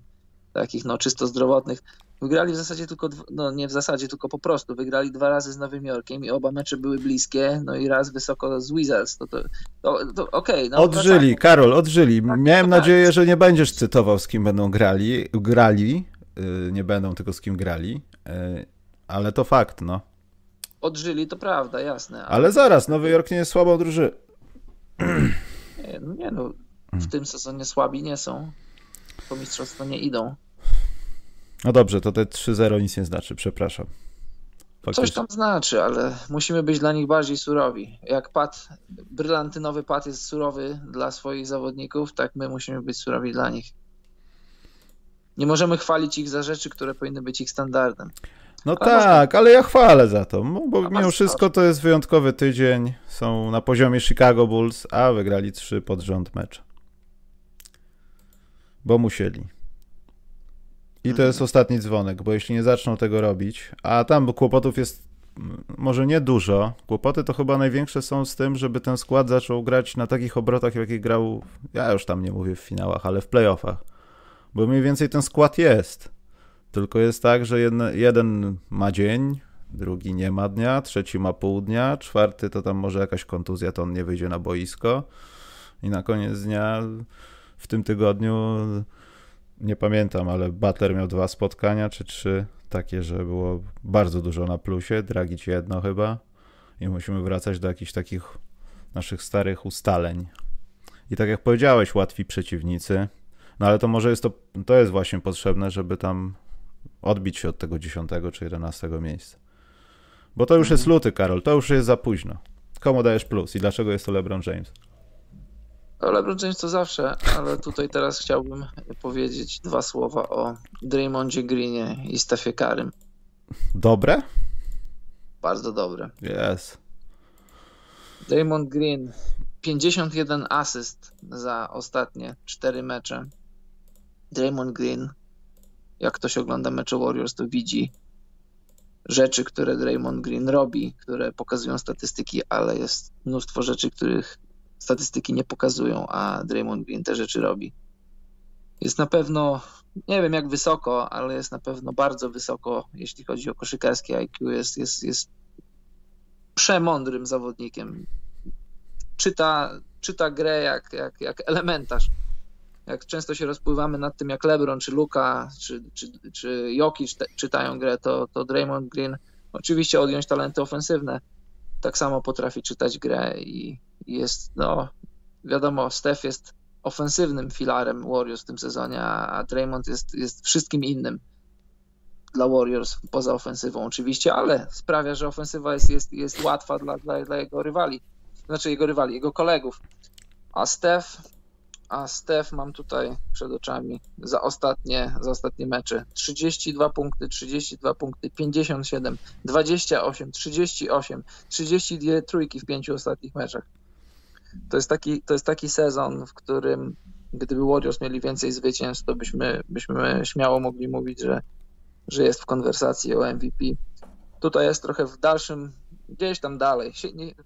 takich no czysto zdrowotnych. Wygrali w zasadzie tylko, no nie w zasadzie, tylko po prostu. Wygrali dwa razy z Nowym Jorkiem i oba mecze były bliskie, no i raz wysoko z Wizards. To, to, to, to okej. Okay, no, odżyli, Karol, odżyli. Tak, Miałem tak. nadzieję, że nie będziesz cytował, z kim będą grali. Grali, yy, nie będą tylko z kim grali, yy, ale to fakt, no. Odżyli, to prawda, jasne. Ale, ale zaraz, Nowy Jork nie jest słabą drużyną. Nie, no, nie, no, w tym sezonie słabi nie są. Po mistrzostwo nie idą. No dobrze, to te 3-0 nic nie znaczy, przepraszam. Faktycznie. Coś tam znaczy, ale musimy być dla nich bardziej surowi. Jak pad, brylantynowy pad jest surowy dla swoich zawodników, tak my musimy być surowi dla nich. Nie możemy chwalić ich za rzeczy, które powinny być ich standardem. No ale tak, można... ale ja chwalę za to, bo mimo wszystko to jest wyjątkowy tydzień. Są na poziomie Chicago Bulls, a wygrali trzy pod rząd mecze. Bo musieli. I to jest mhm. ostatni dzwonek, bo jeśli nie zaczną tego robić, a tam kłopotów jest może nie dużo. Kłopoty to chyba największe są z tym, żeby ten skład zaczął grać na takich obrotach, jakich grał, ja już tam nie mówię w finałach, ale w playoffach. Bo mniej więcej ten skład jest. Tylko jest tak, że jeden, jeden ma dzień, drugi nie ma dnia, trzeci ma pół dnia, czwarty to tam może jakaś kontuzja, to on nie wyjdzie na boisko. I na koniec dnia w tym tygodniu nie pamiętam, ale Butler miał dwa spotkania czy trzy takie, że było bardzo dużo na plusie, Dragic jedno chyba i musimy wracać do jakichś takich naszych starych ustaleń. I tak jak powiedziałeś, łatwi przeciwnicy, no ale to może jest to, to jest właśnie potrzebne, żeby tam odbić się od tego 10 czy 11 miejsca. Bo to już jest mhm. luty, Karol, to już jest za późno. Komu dajesz plus i dlaczego jest to LeBron James? LeBron James to zawsze, ale tutaj teraz chciałbym powiedzieć dwa słowa o Draymondzie Greenie i Stefie Karym. Dobre? Bardzo dobre. Yes. Draymond Green 51 asyst za ostatnie 4 mecze. Draymond Green, jak ktoś ogląda mecze Warriors, to widzi rzeczy, które Draymond Green robi, które pokazują statystyki, ale jest mnóstwo rzeczy, których statystyki nie pokazują, a Draymond Green te rzeczy robi. Jest na pewno, nie wiem jak wysoko, ale jest na pewno bardzo wysoko, jeśli chodzi o koszykarskie IQ. Jest, jest, jest przemądrym zawodnikiem. Czyta, czyta grę jak, jak, jak elementarz. Jak często się rozpływamy nad tym, jak LeBron, czy Luka, czy, czy, czy Jokic czytają grę, to, to Draymond Green oczywiście odjąć talenty ofensywne, tak samo potrafi czytać grę i, jest, no, wiadomo, Steph jest ofensywnym filarem Warriors w tym sezonie, a Draymond jest, jest wszystkim innym dla Warriors poza ofensywą oczywiście, ale sprawia, że ofensywa jest, jest, jest łatwa dla, dla, dla jego rywali, znaczy jego rywali, jego kolegów. A Steph, a Steph mam tutaj przed oczami za ostatnie, za ostatnie mecze 32 punkty, 32 punkty, 57, 28, 38, 32 trójki w pięciu ostatnich meczach. To jest taki, to jest taki sezon, w którym gdyby Warriors mieli więcej zwycięstw, to byśmy, byśmy śmiało mogli mówić, że, że jest w konwersacji o MVP. Tutaj jest trochę w dalszym, gdzieś tam dalej,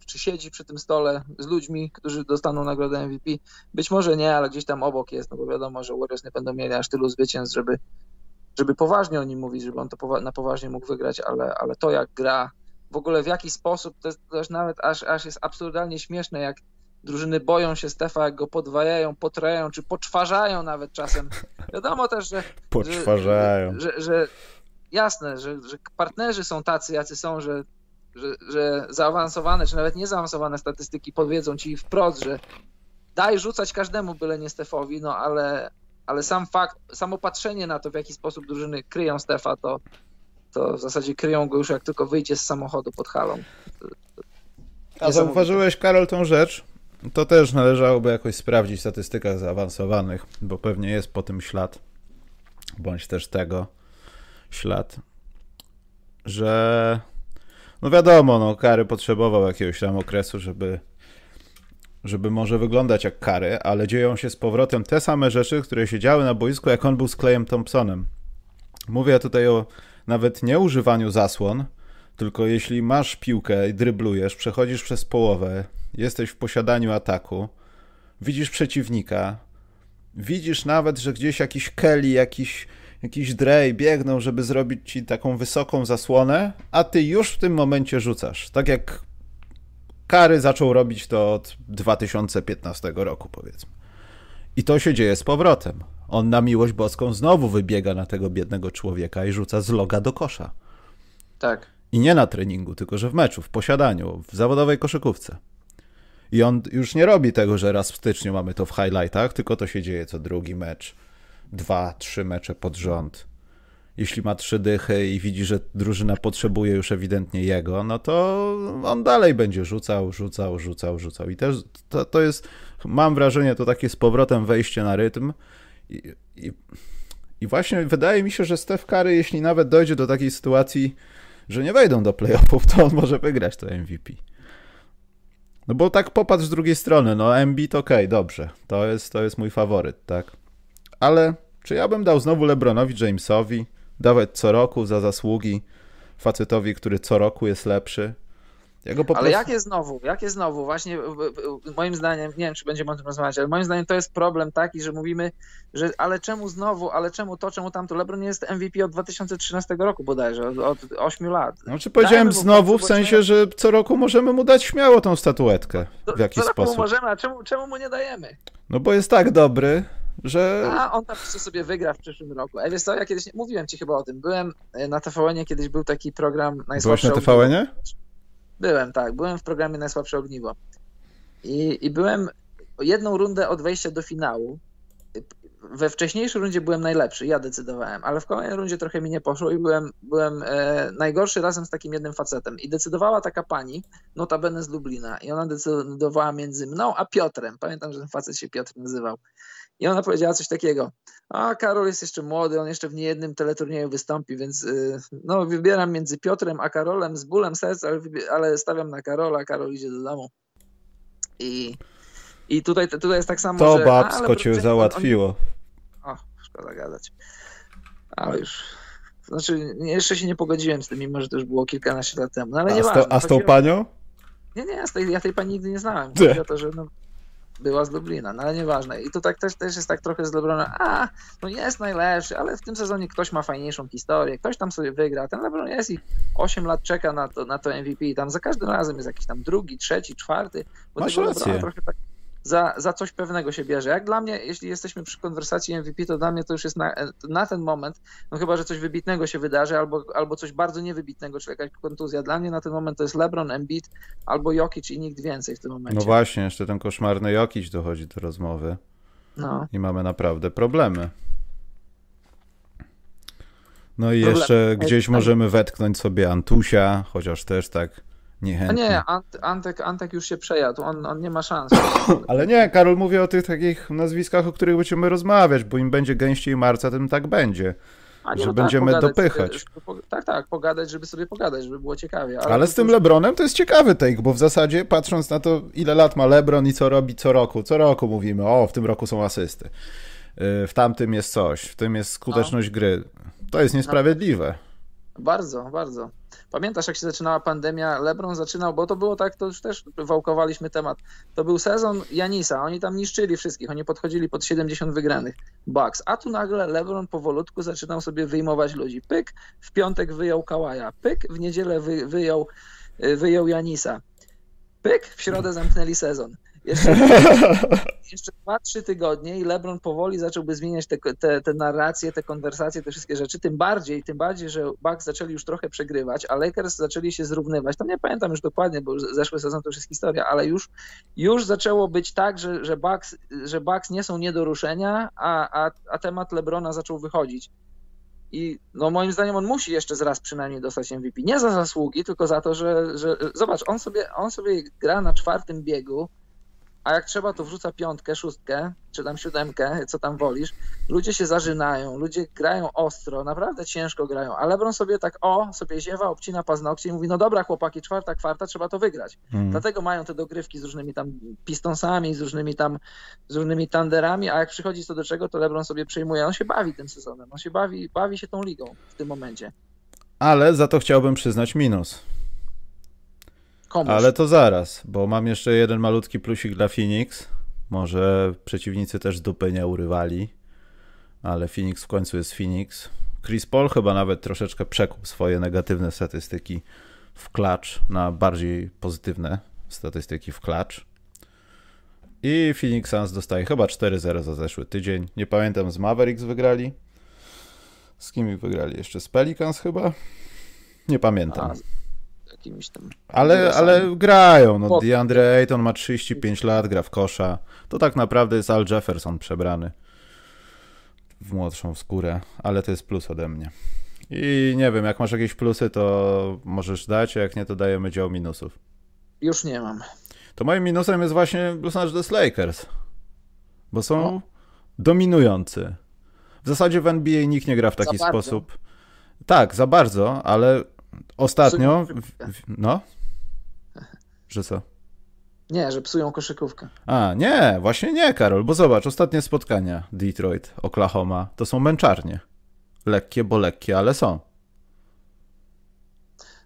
czy siedzi przy tym stole z ludźmi, którzy dostaną nagrodę MVP. Być może nie, ale gdzieś tam obok jest, no bo wiadomo, że Warriors nie będą mieli aż tylu zwycięstw, żeby, żeby poważnie o nim mówić, żeby on to na poważnie mógł wygrać, ale, ale to jak gra, w ogóle w jaki sposób, to jest nawet aż, aż jest absurdalnie śmieszne, jak drużyny boją się Stefa, jak go podwajają, potrajają, czy poczwarzają nawet czasem. Wiadomo też, że... Poczwarzają. Że, że, że jasne, że, że partnerzy są tacy, jacy są, że, że, że zaawansowane, czy nawet niezaawansowane statystyki powiedzą ci wprost, że daj rzucać każdemu, byle nie Stefowi, no ale, ale sam fakt, samo patrzenie na to, w jaki sposób drużyny kryją Stefa, to, to w zasadzie kryją go już jak tylko wyjdzie z samochodu pod halą. A zauważyłeś, Karol, tą rzecz? To też należałoby jakoś sprawdzić w statystykach zaawansowanych, bo pewnie jest po tym ślad, bądź też tego ślad, że no wiadomo, no Kary potrzebował jakiegoś tam okresu, żeby żeby może wyglądać jak Kary, ale dzieją się z powrotem te same rzeczy, które się działy na boisku, jak on był z Clayem Thompsonem. Mówię tutaj o nawet nie używaniu zasłon, tylko jeśli masz piłkę i dryblujesz, przechodzisz przez połowę, jesteś w posiadaniu ataku, widzisz przeciwnika, widzisz nawet, że gdzieś jakiś Kelly, jakiś, jakiś Drej biegną, żeby zrobić ci taką wysoką zasłonę, a ty już w tym momencie rzucasz. Tak jak Kary zaczął robić to od 2015 roku, powiedzmy. I to się dzieje z powrotem. On na miłość boską znowu wybiega na tego biednego człowieka i rzuca z loga do kosza. Tak. I nie na treningu, tylko że w meczu, w posiadaniu, w zawodowej koszykówce. I on już nie robi tego, że raz w styczniu mamy to w highlightach, tylko to się dzieje co drugi mecz, dwa, trzy mecze pod rząd. Jeśli ma trzy dychy i widzi, że drużyna potrzebuje już ewidentnie jego, no to on dalej będzie rzucał, rzucał, rzucał, rzucał. I też to, to jest, mam wrażenie, to takie z powrotem wejście na rytm. I, i, i właśnie wydaje mi się, że Steph Curry, jeśli nawet dojdzie do takiej sytuacji, że nie wejdą do playoffów, to on może wygrać to MVP. No bo tak popatrz z drugiej strony, no Embiid okej, okay, dobrze, to jest, to jest mój faworyt, tak? Ale czy ja bym dał znowu LeBronowi Jamesowi dawać co roku za zasługi facetowi, który co roku jest lepszy? Ja ale prostu... jakie znowu, jakie znowu, właśnie moim zdaniem, nie wiem czy będziemy o tym rozmawiać, ale moim zdaniem to jest problem taki, że mówimy, że ale czemu znowu, ale czemu to, czemu tamto, LeBron jest MVP od 2013 roku bodajże, od, od 8 lat. No czy powiedziałem znowu, w sensie, że co roku możemy mu dać śmiało tą statuetkę, w jakiś co sposób. Co możemy, a czemu, czemu mu nie dajemy? No bo jest tak dobry, że... A on tam sobie wygra w przyszłym roku. Ej, wiesz co, ja kiedyś, mówiłem ci chyba o tym, byłem e, na tvn kiedyś był taki program Najsłabsze Byłeś na tvn Byłem, tak. Byłem w programie Najsłabsze Ogniwo. I, I byłem jedną rundę od wejścia do finału. We wcześniejszej rundzie byłem najlepszy, ja decydowałem, ale w kolejnej rundzie trochę mi nie poszło i byłem, byłem e, najgorszy razem z takim jednym facetem. I decydowała taka pani, notabene z Lublina, i ona decydowała między mną a Piotrem. Pamiętam, że ten facet się Piotr nazywał. I ona powiedziała coś takiego, a Karol jest jeszcze młody, on jeszcze w niejednym teleturnieju wystąpi, więc y, no, wybieram między Piotrem a Karolem z bólem serca, ale, ale stawiam na Karola, Karol idzie do domu. I, i tutaj, tutaj jest tak samo, to że... To babsko cię załatwiło. On... O, szkoda gadać. Ale już... Znaczy, jeszcze się nie pogodziłem z tym, mimo że to już było kilkanaście lat temu. No, ale a, nie z to, a z tą panią? Nie, nie, ja tej, ja tej pani nigdy nie znałem. Chodzi o to, że no, była z Lublina, no ale nieważne. I tu tak też, też jest tak trochę z Lebrona, a, no jest najlepszy, ale w tym sezonie ktoś ma fajniejszą historię, ktoś tam sobie wygra, ten Lebron jest i 8 lat czeka na to, na to MVP i tam za każdym razem jest jakiś tam drugi, trzeci, czwarty, bo Masz Lebrona trochę tak za, za coś pewnego się bierze. Jak dla mnie, jeśli jesteśmy przy konwersacji MVP, to dla mnie to już jest na, na ten moment, no chyba, że coś wybitnego się wydarzy, albo, albo coś bardzo niewybitnego, czyli jakaś kontuzja. Dla mnie na ten moment to jest LeBron, Embiid albo Jokic i nikt więcej w tym momencie. No właśnie, jeszcze ten koszmarny Jokic dochodzi do rozmowy. No. I mamy naprawdę problemy. No i Problem. jeszcze gdzieś możemy wetknąć sobie Antusia, chociaż też tak niechętnie. A nie, Ant, Antek, Antek już się przejadł, on, on nie ma szans. Ale nie, Karol, mówię o tych takich nazwiskach, o których będziemy rozmawiać, bo im będzie gęściej marca, tym tak będzie. A nie, że no tak, będziemy pogadać, dopychać. Żeby, tak, tak, pogadać, żeby sobie pogadać, żeby było ciekawie. Ale, ale z tym. Lebronem to jest ciekawy take, bo w zasadzie patrząc na to, ile lat ma Lebron i co robi co roku, co roku mówimy, o, w tym roku są asysty. Y, w tamtym jest coś, w tym jest skuteczność no. gry. To jest niesprawiedliwe. No, bardzo, bardzo. Pamiętasz, jak się zaczynała pandemia? LeBron zaczynał, bo to było tak, to już też wałkowaliśmy temat. To był sezon Janisa, oni tam niszczyli wszystkich, oni podchodzili pod 70 wygranych Bucks, a tu nagle LeBron powolutku zaczynał sobie wyjmować ludzi. Pyk, w piątek wyjął Kałaja, pyk, w niedzielę wy, wyjął, wyjął Janisa, pyk, w środę zamknęli sezon. Jeszcze, jeszcze 2-3 tygodnie i LeBron powoli zacząłby zmieniać te, te, te narracje, te konwersacje, te wszystkie rzeczy. Tym bardziej, tym bardziej, że Bucks zaczęli już trochę przegrywać, a Lakers zaczęli się zrównywać. Tam nie pamiętam już dokładnie, bo zeszły sezon to już jest historia, ale już, już zaczęło być tak, że, że, Bucks, że Bucks nie są nie do ruszenia, a, a, a temat LeBrona zaczął wychodzić. I no moim zdaniem on musi jeszcze z raz przynajmniej dostać MVP. Nie za zasługi, tylko za to, że, że zobacz, on sobie, on sobie gra na czwartym biegu, a jak trzeba, to wrzuca piątkę, szóstkę, czy tam siódemkę, co tam wolisz. Ludzie się zażynają, ludzie grają ostro, naprawdę ciężko grają, a LeBron sobie tak o, sobie ziewa, obcina paznokcie i mówi, no dobra chłopaki, czwarta, kwarta, trzeba to wygrać. Hmm. Dlatego mają te dogrywki z różnymi tam pistonsami, z różnymi tam, z różnymi tanderami, a jak przychodzi co do czego, to LeBron sobie przejmuje, on się bawi tym sezonem, on się bawi, bawi się tą ligą w tym momencie. Ale za to chciałbym przyznać minus. Komuś. Ale to zaraz, bo mam jeszcze jeden malutki plusik dla Phoenix. Może przeciwnicy też dupy nie urywali, ale Phoenix w końcu jest Phoenix. Chris Paul chyba nawet troszeczkę przekuł swoje negatywne statystyki w klacz na bardziej pozytywne statystyki w klacz. I Phoenix Suns dostaje chyba 4-0 za zeszły tydzień. Nie pamiętam, z Mavericks wygrali. Z kim wygrali? Jeszcze z Pelicans chyba? Nie pamiętam. A, jakimiś tam. Ale, ale grają. No, DeAndre Ayton ma 35 lat, gra w kosza. To tak naprawdę jest Al Jefferson przebrany w młodszą skórę, ale to jest plus ode mnie. I nie wiem, jak masz jakieś plusy, to możesz dać, a jak nie, to dajemy dział minusów. Już nie mam. To moim minusem jest właśnie Los Angeles Lakers, bo są o. dominujący. W zasadzie w NBA nikt nie gra w taki sposób. Tak, za bardzo, ale Ostatnio, no, że co? Nie, że psują koszykówkę. A, nie, właśnie nie, Karol, bo zobacz, ostatnie spotkania Detroit, Oklahoma, to są męczarnie. Lekkie, bo lekkie, ale są.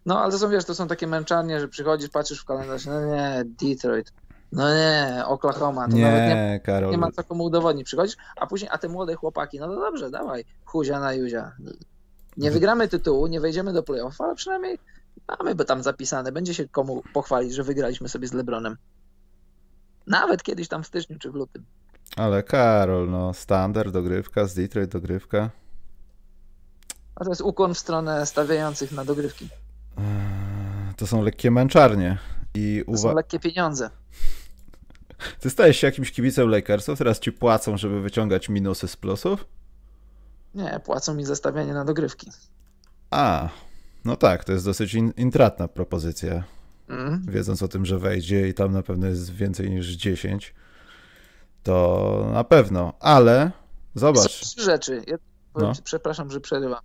No, ale to są, wiesz, to są takie męczarnie, że przychodzisz, patrzysz w kalendarz, no nie, Detroit, no nie, Oklahoma, to nie, nawet nie, Karol. nie ma co komu udowodnić. Przychodzisz, a później, a te młode chłopaki, no to dobrze, dawaj, huzia na juzia. Nie wygramy tytułu, nie wejdziemy do playoff, ale przynajmniej mamy by tam zapisane. Będzie się komu pochwalić, że wygraliśmy sobie z LeBronem. Nawet kiedyś tam w styczniu czy w lutym. Ale Karol, no standard, dogrywka, z Detroit dogrywka. A to jest ukłon w stronę stawiających na dogrywki. Eee, to są lekkie męczarnie. I uwa- to są lekkie pieniądze. Ty stajesz się jakimś kibicem Lakersów, teraz ci płacą, żeby wyciągać minusy z plusów? Nie, płacą mi zastawianie na dogrywki. A, no tak, to jest dosyć in, intratna propozycja. Mm. Wiedząc o tym, że wejdzie i tam na pewno jest więcej niż 10, to na pewno, ale zobacz. Są trzy rzeczy. Ja, no. Przepraszam, że przerywam.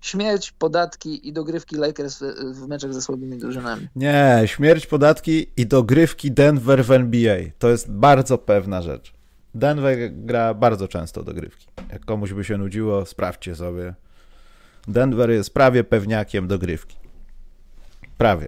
Śmierć, podatki i dogrywki Lakers w, w meczach ze słabymi drużynami. Nie, śmierć, podatki i dogrywki Denver w NBA. To jest bardzo pewna rzecz. Denver gra bardzo często dogrywki. Jak komuś by się nudziło, sprawdźcie sobie. Denver jest prawie pewniakiem dogrywki. Prawie.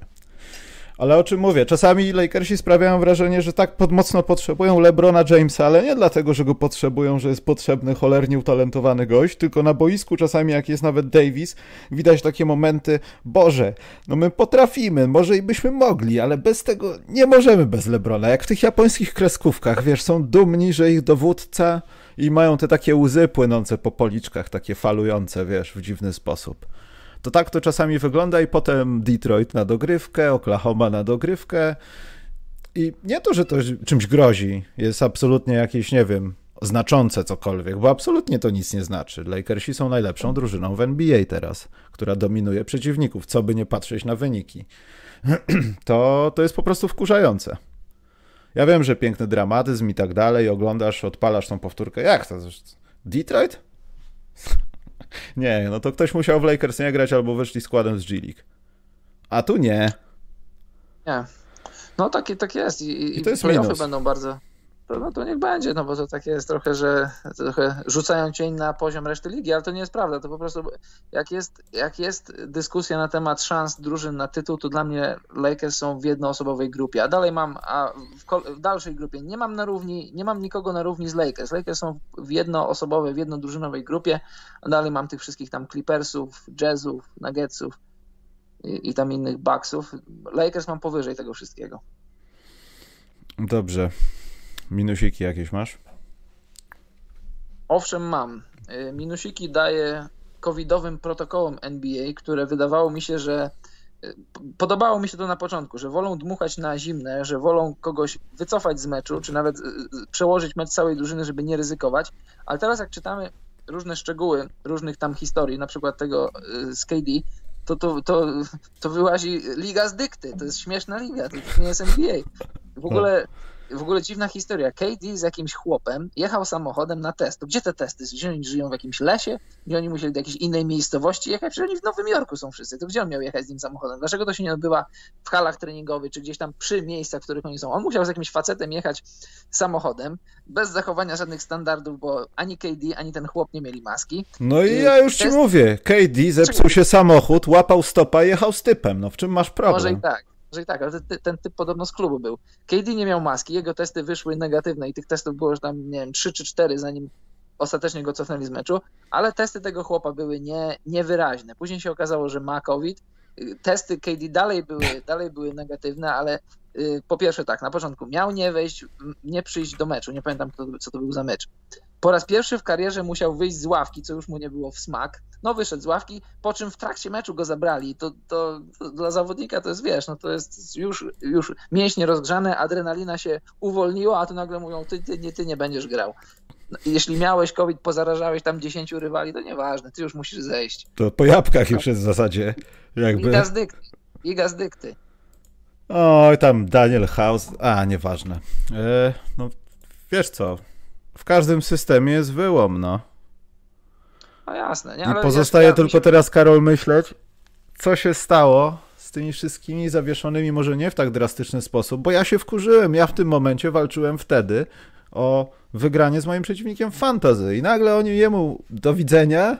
Ale o czym mówię? Czasami Lakersi sprawiają wrażenie, że tak pod mocno potrzebują LeBrona Jamesa, ale nie dlatego, że go potrzebują, że jest potrzebny cholernie utalentowany gość, tylko na boisku czasami, jak jest nawet Davis, widać takie momenty, Boże, no my potrafimy, może i byśmy mogli, ale bez tego nie możemy bez LeBrona. Jak w tych japońskich kreskówkach, wiesz, są dumni, że ich dowódca i mają te takie łzy płynące po policzkach, takie falujące, wiesz, w dziwny sposób. To tak to czasami wygląda i potem Detroit na dogrywkę, Oklahoma na dogrywkę. I nie to, że to czymś grozi, jest absolutnie jakieś, nie wiem, znaczące cokolwiek, bo absolutnie to nic nie znaczy. Lakersi są najlepszą drużyną w NBA teraz, która dominuje przeciwników, co by nie patrzeć na wyniki. To, to jest po prostu wkurzające. Ja wiem, że piękny dramatyzm i tak dalej, oglądasz, odpalasz tą powtórkę. Jak to? Detroit? nie, no to ktoś musiał w Lakers nie grać albo wyszli składem z G League. A tu nie. Nie. No tak, tak jest. I, I to jest playoffy minus. będą bardzo, to, no to niech będzie, no bo to takie jest trochę, że trochę rzucają cień na poziom reszty ligi, ale to nie jest prawda. To po prostu, jak jest, jak jest dyskusja na temat szans drużyn na tytuł, to dla mnie Lakers są w jednoosobowej grupie, a dalej mam, a w, w dalszej grupie nie mam na równi, nie mam nikogo na równi z Lakers. Lakers są w jednoosobowej, w jednodrużynowej grupie, a dalej mam tych wszystkich tam Clippersów, Jazzów, Nuggetsów i, i tam innych Bucksów. Lakers mam powyżej tego wszystkiego. Dobrze. Minusiki jakieś masz? Owszem, mam. Y, minusiki daję covidowym protokołom NBA, które wydawało mi się, że y, podobało mi się to na początku, że wolą dmuchać na zimne, że wolą kogoś wycofać z meczu, czy nawet y, przełożyć mecz całej drużyny, żeby nie ryzykować. Ale teraz jak czytamy różne szczegóły różnych tam historii, na przykład tego z KD, to, to, to, to wyłazi liga z dykty. To jest śmieszna liga, to nie jest NBA. W ogóle w ogóle dziwna historia. KD z jakimś chłopem jechał samochodem na test. Gdzie te testy? Gdzie oni żyją w jakimś lesie? Gdzie oni musieli do jakiejś innej miejscowości jechać? Przecież oni w Nowym Jorku są wszyscy. To gdzie on miał jechać z nim samochodem? Dlaczego to się nie odbywa w halach treningowych, czy gdzieś tam przy miejscach, w których oni są? On musiał z jakimś facetem jechać samochodem, bez zachowania żadnych standardów, bo ani KD, ani ten chłop nie mieli maski. No i ja już test... ci mówię, KD zepsuł się samochód, łapał stopa, jechał z typem. No w czym masz problem? Może i tak że i tak, ale ten, typ podobno z klubu był. KD nie miał maski, jego testy wyszły negatywne i tych testów było już tam, nie wiem, 3 czy 4, zanim ostatecznie go cofnęli z meczu, ale testy tego chłopa były nie, niewyraźne. Później się okazało, że ma COVID. Testy KD dalej były, dalej były negatywne, ale y, po pierwsze tak, na początku miał nie wejść, nie przyjść do meczu, nie pamiętam co to był za mecz. Po raz pierwszy w karierze musiał wyjść z ławki, co już mu nie było w smak. No wyszedł z ławki, po czym w trakcie meczu go zabrali. To, to, to dla zawodnika to jest, wiesz, no to jest już, już mięśnie rozgrzane, adrenalina się uwolniła, a tu nagle mówią, ty, ty, nie, ty nie będziesz grał. No, jeśli miałeś COVID, pozarażałeś tam 10 rywali, to nieważne, ty już musisz zejść. To po jabłkach już jest w zasadzie. Jakby... I gazdykty. I gazdykty. Oj, tam Daniel House, a nieważne. E, no wiesz co, w każdym systemie jest wyłom, no. No jasne. Nie? Ale I pozostaje ja, tylko się... teraz, Karol, myśleć, co się stało z tymi wszystkimi zawieszonymi, może nie w tak drastyczny sposób, bo ja się wkurzyłem. Ja w tym momencie walczyłem wtedy o wygranie z moim przeciwnikiem fantazy i nagle oni jemu do widzenia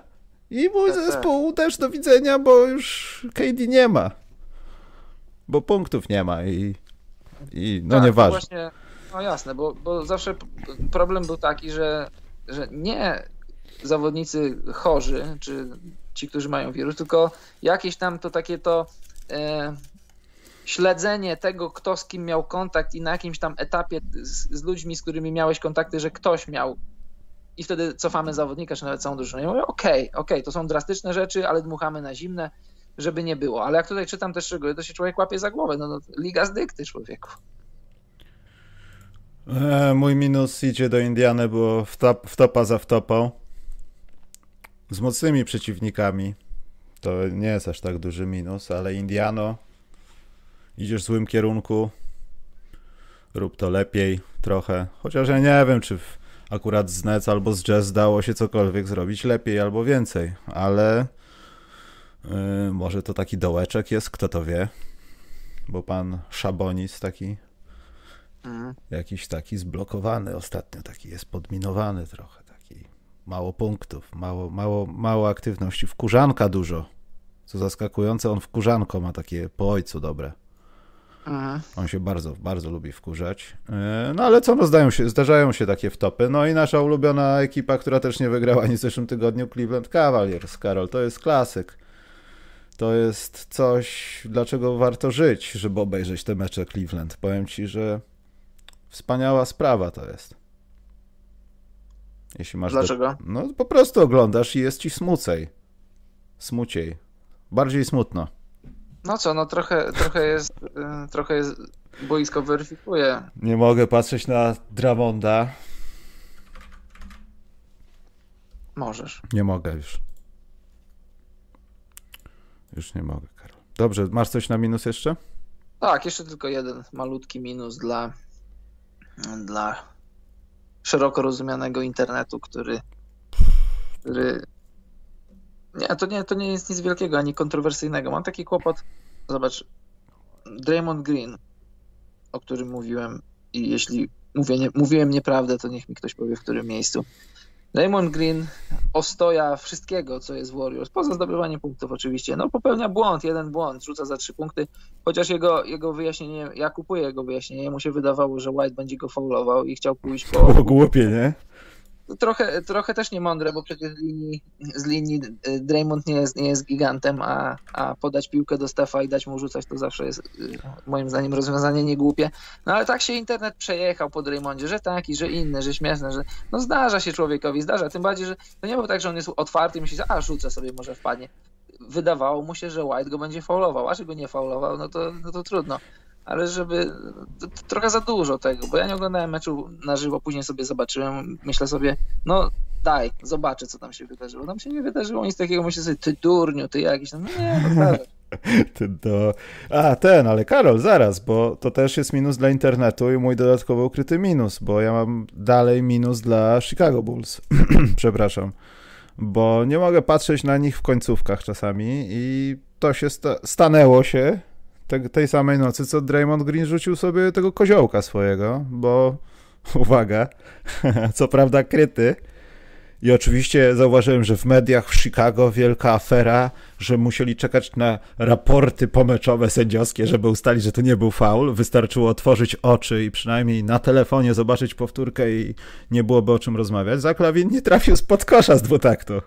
i mój tak, tak. zespół też do widzenia, bo już KD nie ma. Bo punktów nie ma i, i no tak, nieważne. Właśnie no jasne, bo, bo zawsze problem był taki, że, że nie zawodnicy chorzy, czy ci, którzy mają wirus, tylko jakieś tam to takie to e, śledzenie tego, kto z kim miał kontakt i na jakimś tam etapie z, z, ludźmi, z którymi miałeś kontakty, że ktoś miał i wtedy cofamy zawodnika, czy nawet całą drużynę. I mówię, okej, okay, okej, okay, to są drastyczne rzeczy, ale dmuchamy na zimne, żeby nie było. Ale jak tutaj czytam te szczegóły, to się człowiek łapie za głowę. No, no liga z dykty człowieku. E, mój minus idzie do Indiany, wtop, wtopa za wtopą. Z mocnymi przeciwnikami. To nie jest aż tak duży minus, ale Indiano, idziesz w złym kierunku, rób to lepiej trochę. Chociaż ja nie wiem, czy akurat z Nets albo z Jazz dało się cokolwiek zrobić lepiej albo więcej, ale yy, może to taki dołeczek jest, kto to wie. Bo pan Szabonis taki Jakiś taki zblokowany ostatnio, taki jest podminowany trochę, taki mało punktów, mało, mało, mało aktywności, wkurzanka dużo. Co zaskakujące, on wkurzanko ma takie po ojcu dobre. Mhm. On się bardzo, bardzo lubi wkurzać. E, no ale co, no zdają się, zdarzają się takie wtopy. No i nasza ulubiona ekipa, która też nie wygrała ani w zeszłym tygodniu, Cleveland Cavaliers, Karol, to jest klasyk. To jest coś, dlaczego warto żyć, żeby obejrzeć te mecze Cleveland. Powiem ci, że Wspaniała sprawa to jest. Jeśli masz Dlaczego? Do... No po prostu oglądasz i jest ci smucej. Smuciej. Bardziej smutno. No co, no trochę, trochę jest, y, trochę jest, boisko weryfikuje. Nie mogę patrzeć na Dramonda. Możesz. Nie mogę już. Już nie mogę, Karol. Dobrze, masz coś na minus jeszcze? Tak, jeszcze tylko jeden malutki minus dla dla szeroko rozumianego internetu, który, który nie, to nie, to nie jest nic wielkiego ani kontrowersyjnego. Mam taki kłopot. Zobacz, Draymond Green, o którym mówiłem, i jeśli mówię nie, mówiłem nieprawdę, to niech mi ktoś powie w którym miejscu. Raymond Green ostoja wszystkiego, co jest w Warriors, poza zdobywaniem punktów oczywiście. No popełnia błąd, jeden błąd, rzuca za trzy punkty, chociaż jego, jego wyjaśnienie, ja kupuję jego wyjaśnienie, mu się wydawało, że White będzie go faulował i chciał pójść po... Było głupie, nie? Trochę, trochę też niemądre, bo przecież z linii, z linii y, Draymond nie jest, nie jest gigantem, a, a podać piłkę do Stefa i dać mu rzucać to zawsze jest y, moim zdaniem rozwiązanie niegłupie. No ale tak się internet przejechał po Draymondzie, że taki, że inny, że śmieszne, że no zdarza się człowiekowi, zdarza, tym bardziej, że to nie było tak, że on jest otwarty i myśli, a rzucę sobie, może wpadnie. Wydawało mu się, że White go będzie faulował, a że go nie faulował, no to, no to trudno ale żeby to, to trochę za dużo tego, bo ja nie oglądałem meczu na żywo, później sobie zobaczyłem, myślę sobie, no daj, zobaczę, co tam się wydarzyło. Tam się nie wydarzyło nic takiego, myślę sobie, ty durniu, ty jakiś, no nie, no Ty do... A, ten, ale Karol, zaraz, bo to też jest minus dla internetu i mój dodatkowo ukryty minus, bo ja mam dalej minus dla Chicago Bulls. Przepraszam. Bo nie mogę patrzeć na nich w końcówkach czasami i to się sta stanęło się te, tej samej nocy, co Draymond Green rzucił sobie tego koziołka swojego, bo uwaga, co prawda kryty. I oczywiście zauważyłem, że w mediach w Chicago wielka afera, że musieli czekać na raporty pomeczowe sędziowskie, żeby ustalić, że to nie był faul. Wystarczyło otworzyć oczy i przynajmniej na telefonie zobaczyć powtórkę i nie byłoby o czym rozmawiać. Zaklawin nie trafił spod kosza z dwutaktu.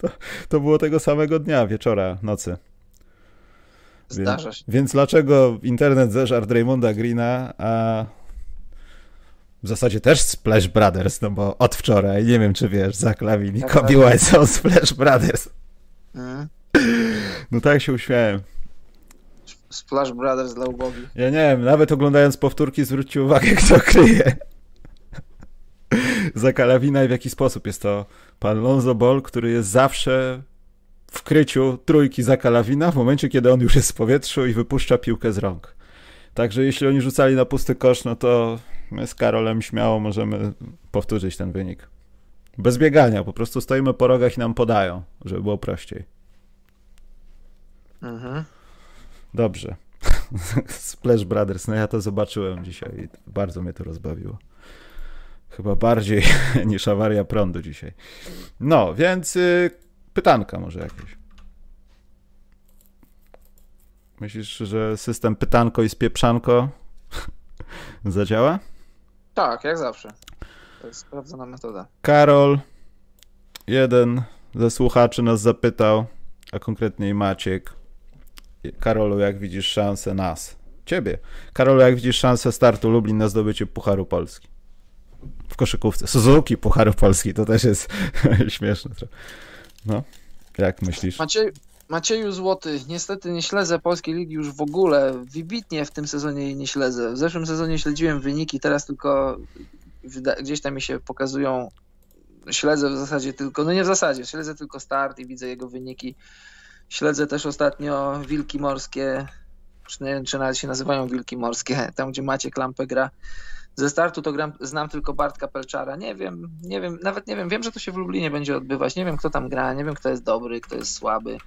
To, to było tego samego dnia, wieczora, nocy. Zdarza się. Więc, więc dlaczego internet zeżarł Draymonda Greena, a w zasadzie też Splash Brothers, no bo od wczoraj, nie wiem czy wiesz, Zach Lavin i Kobe White są Splash Brothers. Mm. No tak się uśmiałem. Splash Brothers dla ubogi. Ja nie wiem, nawet oglądając powtórki zwróćcie uwagę, kto kryje. Zaka Lawina i w jaki sposób jest to pan Lonzo Ball, który jest zawsze w kryciu trójki za Kalawina w momencie, kiedy on już jest w powietrzu i wypuszcza piłkę z rąk. Także jeśli oni rzucali na pusty kosz, no to my z Karolem śmiało możemy powtórzyć ten wynik. Bez biegania, po prostu stoimy po rogach i nam podają, żeby było prościej. Mhm. Dobrze. Splash Brothers, no ja to zobaczyłem dzisiaj i bardzo mnie to rozbawiło. Chyba bardziej niż awaria prądu dzisiaj. No, więc y, pytanka może jakieś. Myślisz, że system pytanko i spieprzanko zadziała? Tak, jak zawsze. To jest sprawdzona metoda. Karol, jeden ze słuchaczy nas zapytał, a konkretniej Maciek. Karolu, jak widzisz szansę nas? Ciebie. Karolu, jak widzisz szansę startu Lublin na zdobycie Pucharu Polski? W koszykówce. Suzuki Pucharu Polski, to też jest śmieszne. No, jak myślisz? Maciej, Macieju Złoty, niestety nie śledzę polskiej ligi już w ogóle. Wybitnie w tym sezonie jej nie śledzę. W zeszłym sezonie śledziłem wyniki, teraz tylko gdzieś tam mi się pokazują. Śledzę w zasadzie tylko, no nie w zasadzie, śledzę tylko start i widzę jego wyniki. Śledzę też ostatnio Wilki Morskie, czy, nie czy nawet się nazywają Wilki Morskie, tam gdzie Maciek Lampę gra. Ze startu to gram, znam tylko Bartka Pelczara. Nie wiem, nie wiem, nawet nie wiem. Wiem, że to się w Lublinie będzie odbywać. Nie wiem, kto tam gra, nie wiem, kto jest dobry, kto jest słaby.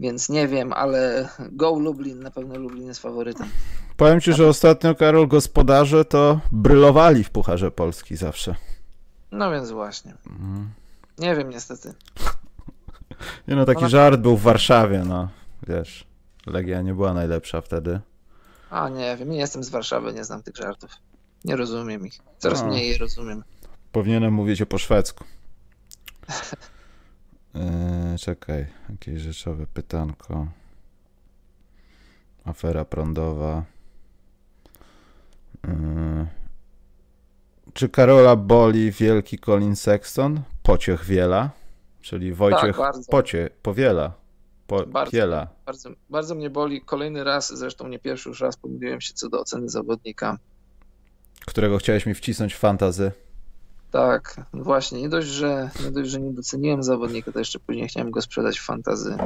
Więc nie wiem, ale go Lublin, na pewno Lublin jest faworytem. Powiem ci, że ostatnio, Karol, gospodarze to brylowali w Pucharze Polski zawsze. No więc właśnie. Mhm. Nie wiem niestety. Nie no, taki no, żart był w Warszawie, no. Wiesz, Legia nie była najlepsza wtedy. A nie wiem, nie jestem z Warszawy, nie znam tych żartów. Nie rozumiem ich. Coraz no. mniej je rozumiem. Powinienem mówić o po szwedzku. Eee, czekaj, jakieś rzeczowe pytanko. Afera prądowa. Eee, czy Karola boli wielki Colin Sexton? Pociech Wiela, czyli Wojciech tak, Pocie, Powiela. Po, bardzo, Piela. Bardzo, bardzo mnie boli. Kolejny raz, zresztą nie pierwszy już raz pomyliłem się co do oceny zawodnika. Którego chciałeś mi wcisnąć w fantazy. Tak, właśnie. Nie dość, że nie, dość, że nie doceniłem zawodnika, to jeszcze później chciałem go sprzedać w fantazy.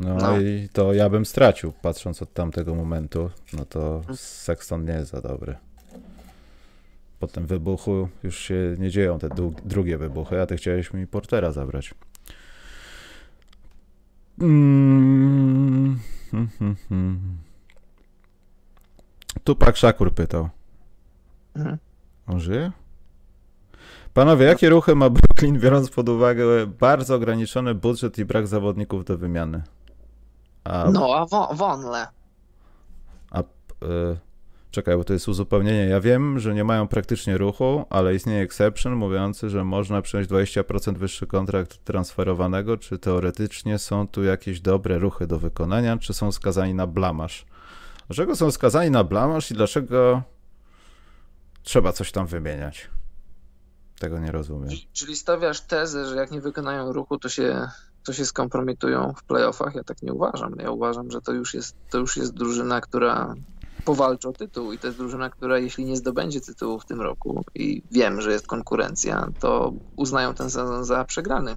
No, no, i to ja bym stracił, patrząc od tamtego momentu. No to Sexton nie jest za dobry. Po tym wybuchu już się nie dzieją te drugie wybuchy, a ty chciałeś mi Portera zabrać. Mm. Tupak Szakur pytał. Mhm. On żyje? Panowie, jakie ruchy ma Brooklyn, biorąc pod uwagę bardzo ograniczony budżet i brak zawodników do wymiany? A, no, a wo Wonle. A y, Czekaj, bo to jest uzupełnienie. Ja wiem, że nie mają praktycznie ruchu, ale istnieje exception mówiący, że można przyjąć 20% wyższy kontrakt transferowanego. Czy teoretycznie są tu jakieś dobre ruchy do wykonania, czy są skazani na blamasz? Dlaczego są skazani na blamasz i dlaczego trzeba coś tam wymieniać? Tego nie rozumiem. Czyli stawiasz tezę, że jak nie wykonają ruchu, to się, to się skompromitują w playoffach? Ja tak nie uważam. Ja uważam, że to już jest, to już jest drużyna, która powalczy o tytuł i to jest drużyna, która jeśli nie zdobędzie tytułu w tym roku i wiem, że jest konkurencja, to uznają ten sezon za przegrany.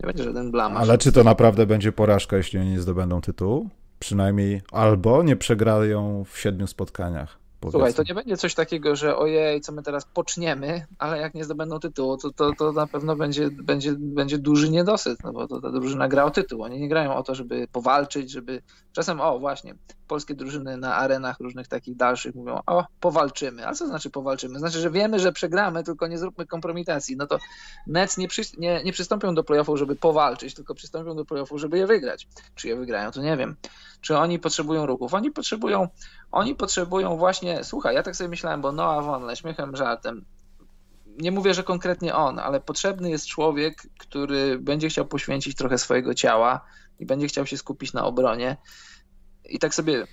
Nie będzie żaden blam. Ale czy to naprawdę będzie porażka, jeśli oni nie zdobędą tytułu? Przynajmniej albo nie przegrają w siedmiu spotkaniach. Powiedzmy. Słuchaj, to nie będzie coś takiego, że ojej, co my teraz poczniemy, ale jak nie zdobędą tytułu, to, to, to na pewno będzie, będzie, będzie duży niedosyt, no bo to ta drużyna gra o tytuł. Oni nie grają o to, żeby powalczyć, żeby. Czasem, o właśnie, polskie drużyny na arenach różnych takich dalszych mówią, o, powalczymy. A co znaczy powalczymy? Znaczy, że wiemy, że przegramy, tylko nie zróbmy kompromitacji. No to Nets nie, przy, nie, nie przystąpią do playoffów, żeby powalczyć, tylko przystąpią do playoffów, żeby je wygrać. Czy je wygrają, to nie wiem. Czy oni potrzebują ruchów? Oni potrzebują, oni potrzebują właśnie, słuchaj, ja tak sobie myślałem, bo Noah Vonle, śmiechem, żartem, nie mówię, że konkretnie on, ale potrzebny jest człowiek, który będzie chciał poświęcić trochę swojego ciała i będzie chciał się skupić na obronie. I tak sobie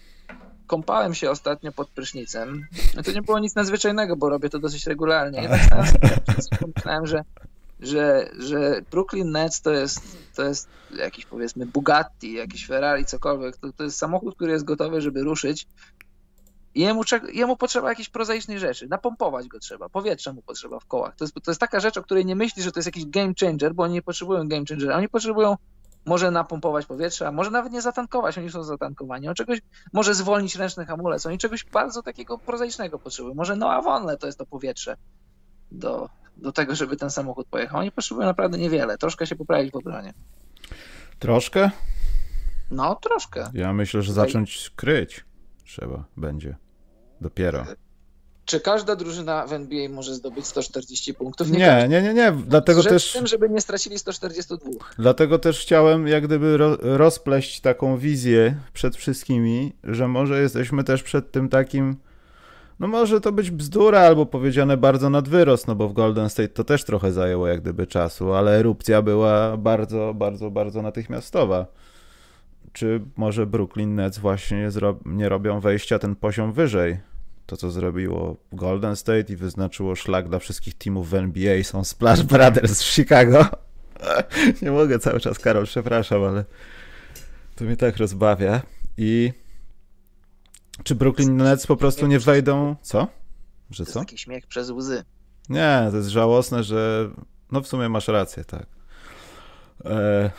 kąpałem się ostatnio pod prysznicem. No to nie było nic nadzwyczajnego, bo robię to dosyć regularnie. I tak myślałem, że że, że Brooklyn Nets to jest, to jest jakiś powiedzmy Bugatti, jakiś Ferrari, cokolwiek. To, to jest samochód, który jest gotowy, żeby ruszyć. Jemu, jemu potrzeba jakiejś prozaicznej rzeczy. Napompować go trzeba, powietrza mu potrzeba w kołach. To jest, to jest taka rzecz, o której nie myśli, że to jest jakiś game changer, bo oni nie potrzebują game changera. Oni potrzebują może napompować powietrze, może nawet nie zatankować, oni są zatankowani. On czegoś może zwolnić ręczny hamulec, oni czegoś bardzo takiego prozaicznego potrzebują. Może Noah Vonle to jest to powietrze do, do tego, żeby ten samochód pojechał. Oni potrzebują naprawdę niewiele, troszkę się poprawić w obronie. Troszkę? No, troszkę. Ja myślę, że zacząć kryć trzeba będzie. Dopiero. Czy każda drużyna w NBA może zdobyć 140 punktów? Nie, nie, nie, nie, nie. Dlatego Rzecz też. tym, żeby nie stracili 142. Dlatego też chciałem, jak gdyby, rozpleść taką wizję przed wszystkimi, że może jesteśmy też przed tym takim no może to być bzdura albo powiedziane bardzo nad wyrost, no bo w Golden State to też trochę zajęło jak gdyby czasu, ale erupcja była bardzo, bardzo, bardzo natychmiastowa. Czy może Brooklyn Nets właśnie nie, nie robią wejścia ten poziom wyżej? To, co zrobiło Golden State i wyznaczyło szlak dla wszystkich teamów w NBA są Splash Brothers z Chicago. nie mogę cały czas, Karol, przepraszam, ale to mnie tak rozbawia. I czy Brooklyn Nets po prostu nie wejdą? Co? Że co? To jest taki śmiech przez łzy. Nie, to jest żałosne, że. No w sumie masz rację, tak. E,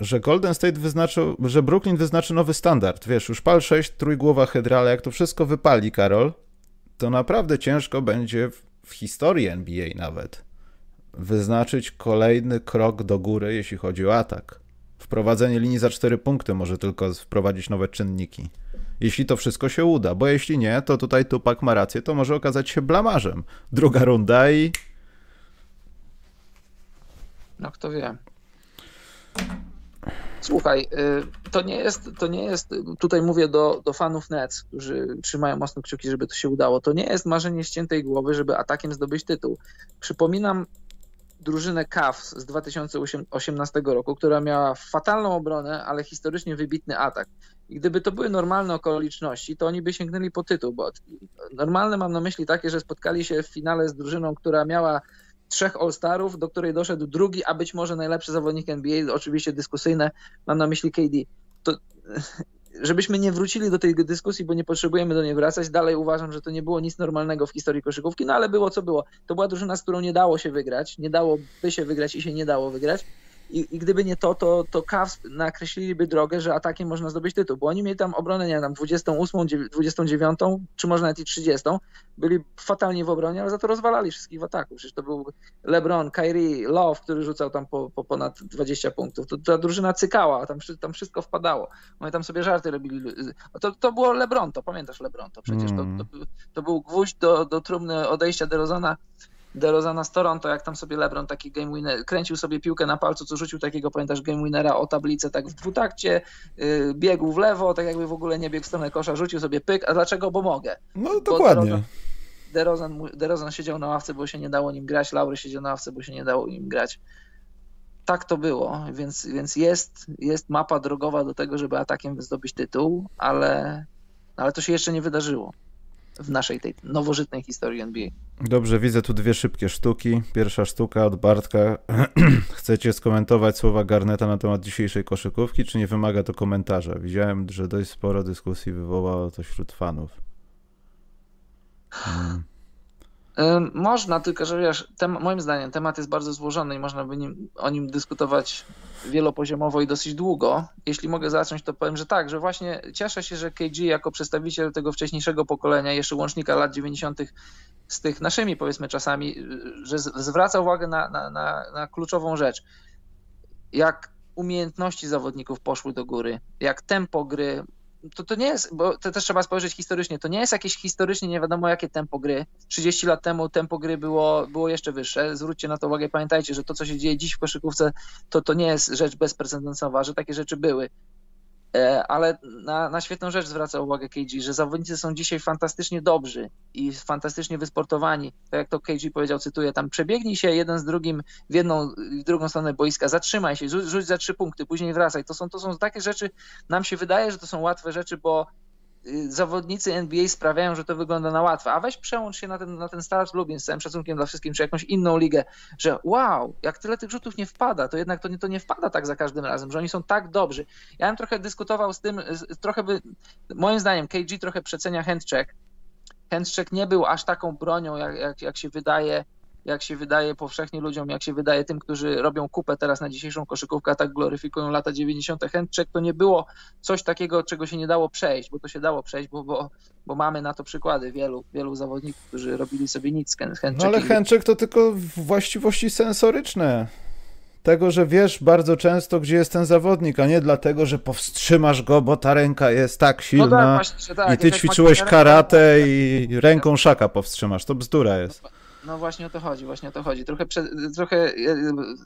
że Golden State wyznaczył, że Brooklyn wyznaczy nowy standard. Wiesz, już pal 6, trójgłowa hydrala, jak to wszystko wypali, Karol, to naprawdę ciężko będzie w, w historii NBA nawet wyznaczyć kolejny krok do góry, jeśli chodzi o atak. Wprowadzenie linii za 4 punkty może tylko wprowadzić nowe czynniki jeśli to wszystko się uda, bo jeśli nie, to tutaj Tupak ma rację, to może okazać się blamarzem. Druga runda i... No kto wie. Słuchaj, y, to nie jest, to nie jest, tutaj mówię do, do fanów Nets, którzy trzymają mocno kciuki, żeby to się udało, to nie jest marzenie ściętej głowy, żeby atakiem zdobyć tytuł. Przypominam drużynę Cavs z 2018 roku, która miała fatalną obronę, ale historycznie wybitny atak. I gdyby to były normalne okoliczności, to oni by sięgnęli po tytuł, bo normalne mam na myśli takie, że spotkali się w finale z drużyną, która miała trzech All-Starów, do której doszedł drugi, a być może najlepszy zawodnik NBA, oczywiście dyskusyjne, mam na myśli KD. To, żebyśmy nie wrócili do tej dyskusji, bo nie potrzebujemy do niej wracać, dalej uważam, że to nie było nic normalnego w historii koszykówki, no ale było co było. To była drużyna, z którą nie dało się wygrać, nie dało by się wygrać i się nie dało wygrać. I, I, gdyby nie to, to, to Cavs nakreśliliby drogę, że atakiem można zdobyć tytuł, bo oni mieli tam obronę, nie wiem, 28, 29, czy może nawet i 30. Byli fatalnie w obronie, ale za to rozwalali wszystkich w ataku. Przecież to był LeBron, Kyrie, Love, który rzucał tam po, po ponad 20 punktów. To, ta drużyna cykała, tam, tam wszystko wpadało. Oni tam sobie żarty robili. To, to było LeBron, to pamiętasz LeBron, to przecież mm. to, to, to, był gwóźdź do, do trumny odejścia DeRozana DeRozana z Toronto, jak tam sobie LeBron taki game winner, kręcił sobie piłkę na palcu, co rzucił takiego, pamiętasz, game winnera o tablicę tak w dwutakcie, yy, biegł w lewo, tak jakby w ogóle nie biegł w stronę kosza, rzucił sobie pyk, a dlaczego? Bo mogę. No dokładnie. DeRozan, DeRozan siedział na ławce, bo się nie dało nim grać, Laury siedział na ławce, bo się nie dało nim grać. Tak to było, więc, więc jest, jest mapa drogowa do tego, żeby atakiem zdobyć tytuł, ale, ale to się jeszcze nie wydarzyło w naszej tej nowożytnej historii NBA. Dobrze, widzę tu dwie szybkie sztuki. Pierwsza sztuka od Bartka. Chcecie skomentować słowa Garneta na temat dzisiejszej koszykówki, czy nie wymaga to komentarza? Widziałem, że dość sporo dyskusji wywołało to wśród fanów. Hmm. Można, tylko że wiesz, tem, moim zdaniem temat jest bardzo złożony i można by nim, o nim dyskutować wielopoziomowo i dosyć długo. Jeśli mogę zacząć, to powiem, że tak, że właśnie cieszę się, że KG jako przedstawiciel tego wcześniejszego pokolenia, jeszcze łącznika lat 90. z tych naszymi powiedzmy czasami, że zwraca uwagę na, na, na, na kluczową rzecz. Jak umiejętności zawodników poszły do góry, jak tempo gry to, to nie jest, bo to też trzeba spojrzeć historycznie, to nie jest jakieś historycznie nie wiadomo jakie tempo gry. 30 lat temu tempo gry było, było jeszcze wyższe. Zwróćcie na to uwagę, pamiętajcie, że to, co się dzieje dziś w koszykówce, to, to nie jest rzecz bezprecedensowa, że takie rzeczy były. E, ale na, na świetną rzecz zwraca uwagę KG, że zawodnicy są dzisiaj fantastycznie dobrzy i fantastycznie wysportowani. Tak jak to KG powiedział, cytuję, tam przebiegnij się jeden z drugim w jedną, w drugą stronę boiska, zatrzymaj się, rzuć, rzuć za trzy punkty, później wracaj. To są, to są takie rzeczy, nam się wydaje, że to są łatwe rzeczy, bo zawodnicy NBA sprawiają, że to wygląda na łatwe. A weź przełącz się na ten, na ten Stars Lublin z całym szacunkiem dla wszystkim, czy jakąś inną ligę, że wow, jak tyle tych rzutów nie wpada, to jednak to nie, to nie wpada tak za każdym razem, że oni są tak dobrzy. Ja bym trochę dyskutował z tym, trochę by, moim zdaniem KG trochę przecenia handcheck. Handcheck nie był aż taką bronią, jak, jak, jak się wydaje jak się wydaje powszechnie ludziom, jak się wydaje tym, którzy robią kupę teraz na dzisiejszą koszykówkę, a tak gloryfikują lata 90. Handcheck, to nie było coś takiego, czego się nie dało przejść, bo to się dało przejść, bo, bo, bo mamy na to przykłady wielu, wielu zawodników, którzy robili sobie nic z handcheckiem. No ale handcheck to tylko właściwości sensoryczne tego, że wiesz bardzo często, gdzie jest ten zawodnik, a nie dlatego, że powstrzymasz go, bo ta ręka jest tak silna no tak, właśnie, tak, i ty ćwiczyłeś karate i ręką szaka powstrzymasz. To bzdura jest. No właśnie o to chodzi, właśnie o to chodzi. Trochę, trochę e,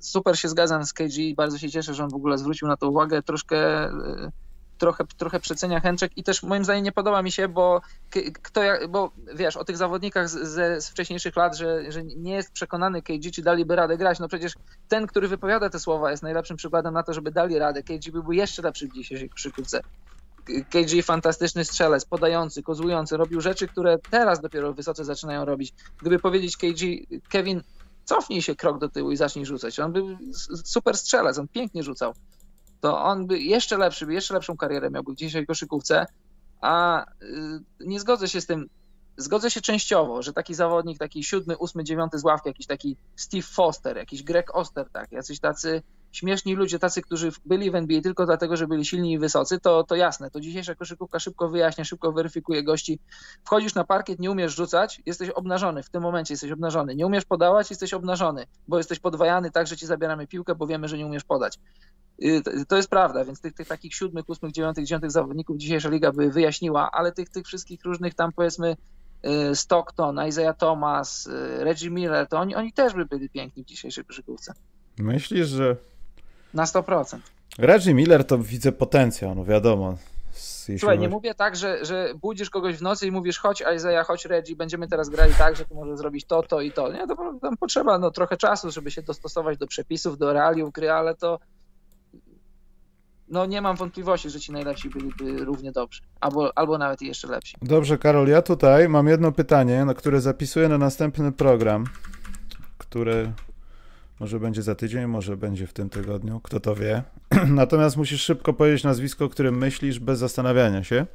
super się zgadzam z KG, bardzo się cieszę, że on w ogóle zwrócił na to uwagę. Troszkę e, trochę, trochę przecenia Chęczek i też moim zdaniem nie podoba mi się, bo kto, bo wiesz, o tych zawodnikach z, z wcześniejszych lat, że, że nie jest przekonany KG, czy daliby radę grać, no przecież ten, który wypowiada te słowa jest najlepszym przykładem na to, żeby dali radę. KG byłby jeszcze lepszy w dzisiejszej koszykówce. KG fantastyczny strzelec, podający, kozłujący, robił rzeczy, które teraz dopiero wysoce zaczynają robić. Gdyby powiedzieć KG, Kevin, cofnij się krok do tyłu i zacznij rzucać. On był super strzelec, on pięknie rzucał. To on by jeszcze lepszy, by jeszcze lepszą karierę miałby w dzisiejszej koszykówce, a y, nie zgodzę się z tym, zgodzę się częściowo, że taki zawodnik, taki siódmy, ósmy, dziewiąty z ławki, jakiś taki Steve Foster, jakiś Greg Oster, tak, jacyś tacy śmieszni ludzie, tacy, którzy byli w NBA tylko dlatego, że byli silni i wysocy, to, to jasne, to dzisiejsza koszykówka szybko wyjaśnia, szybko weryfikuje gości. Wchodzisz na parkiet, nie umiesz rzucać, jesteś obnażony, w tym momencie jesteś obnażony. Nie umiesz podawać, jesteś obnażony, bo jesteś podwajany tak, że ci zabieramy piłkę, bo wiemy, że nie umiesz podać. Y, to jest prawda, więc tych, tych takich siódmych, ósmych, dziewiątych, dziesiątych zawodników dzisiejsza liga by wyjaśniła, ale tych, tych wszystkich różnych tam powiedzmy y, Stockton, Isaiah Thomas, y, Reggie Miller, to oni, oni też by byli piękni w dzisiejszej koszykówce. Myślisz, że na 100%. Reggie Miller to widzę potencjał, no wiadomo. Słuchaj, nie mówię tak, że, że budzisz kogoś w nocy i mówisz chodź Isaiah, chodź Reggie, będziemy teraz grali tak, że tu może zrobić to, to i to. Nie, to tam potrzeba no, trochę czasu, żeby się dostosować do przepisów, do realiów gry, ale to no nie mam wątpliwości, że ci najlepsi byliby równie dobrzy, albo, albo nawet jeszcze lepsi. Dobrze, Karol, ja tutaj mam jedno pytanie, na które zapisuję na następny program, które może będzie za tydzień, może będzie w tym tygodniu, kto to wie. Natomiast musisz szybko powiedzieć nazwisko, o którym myślisz, bez zastanawiania się.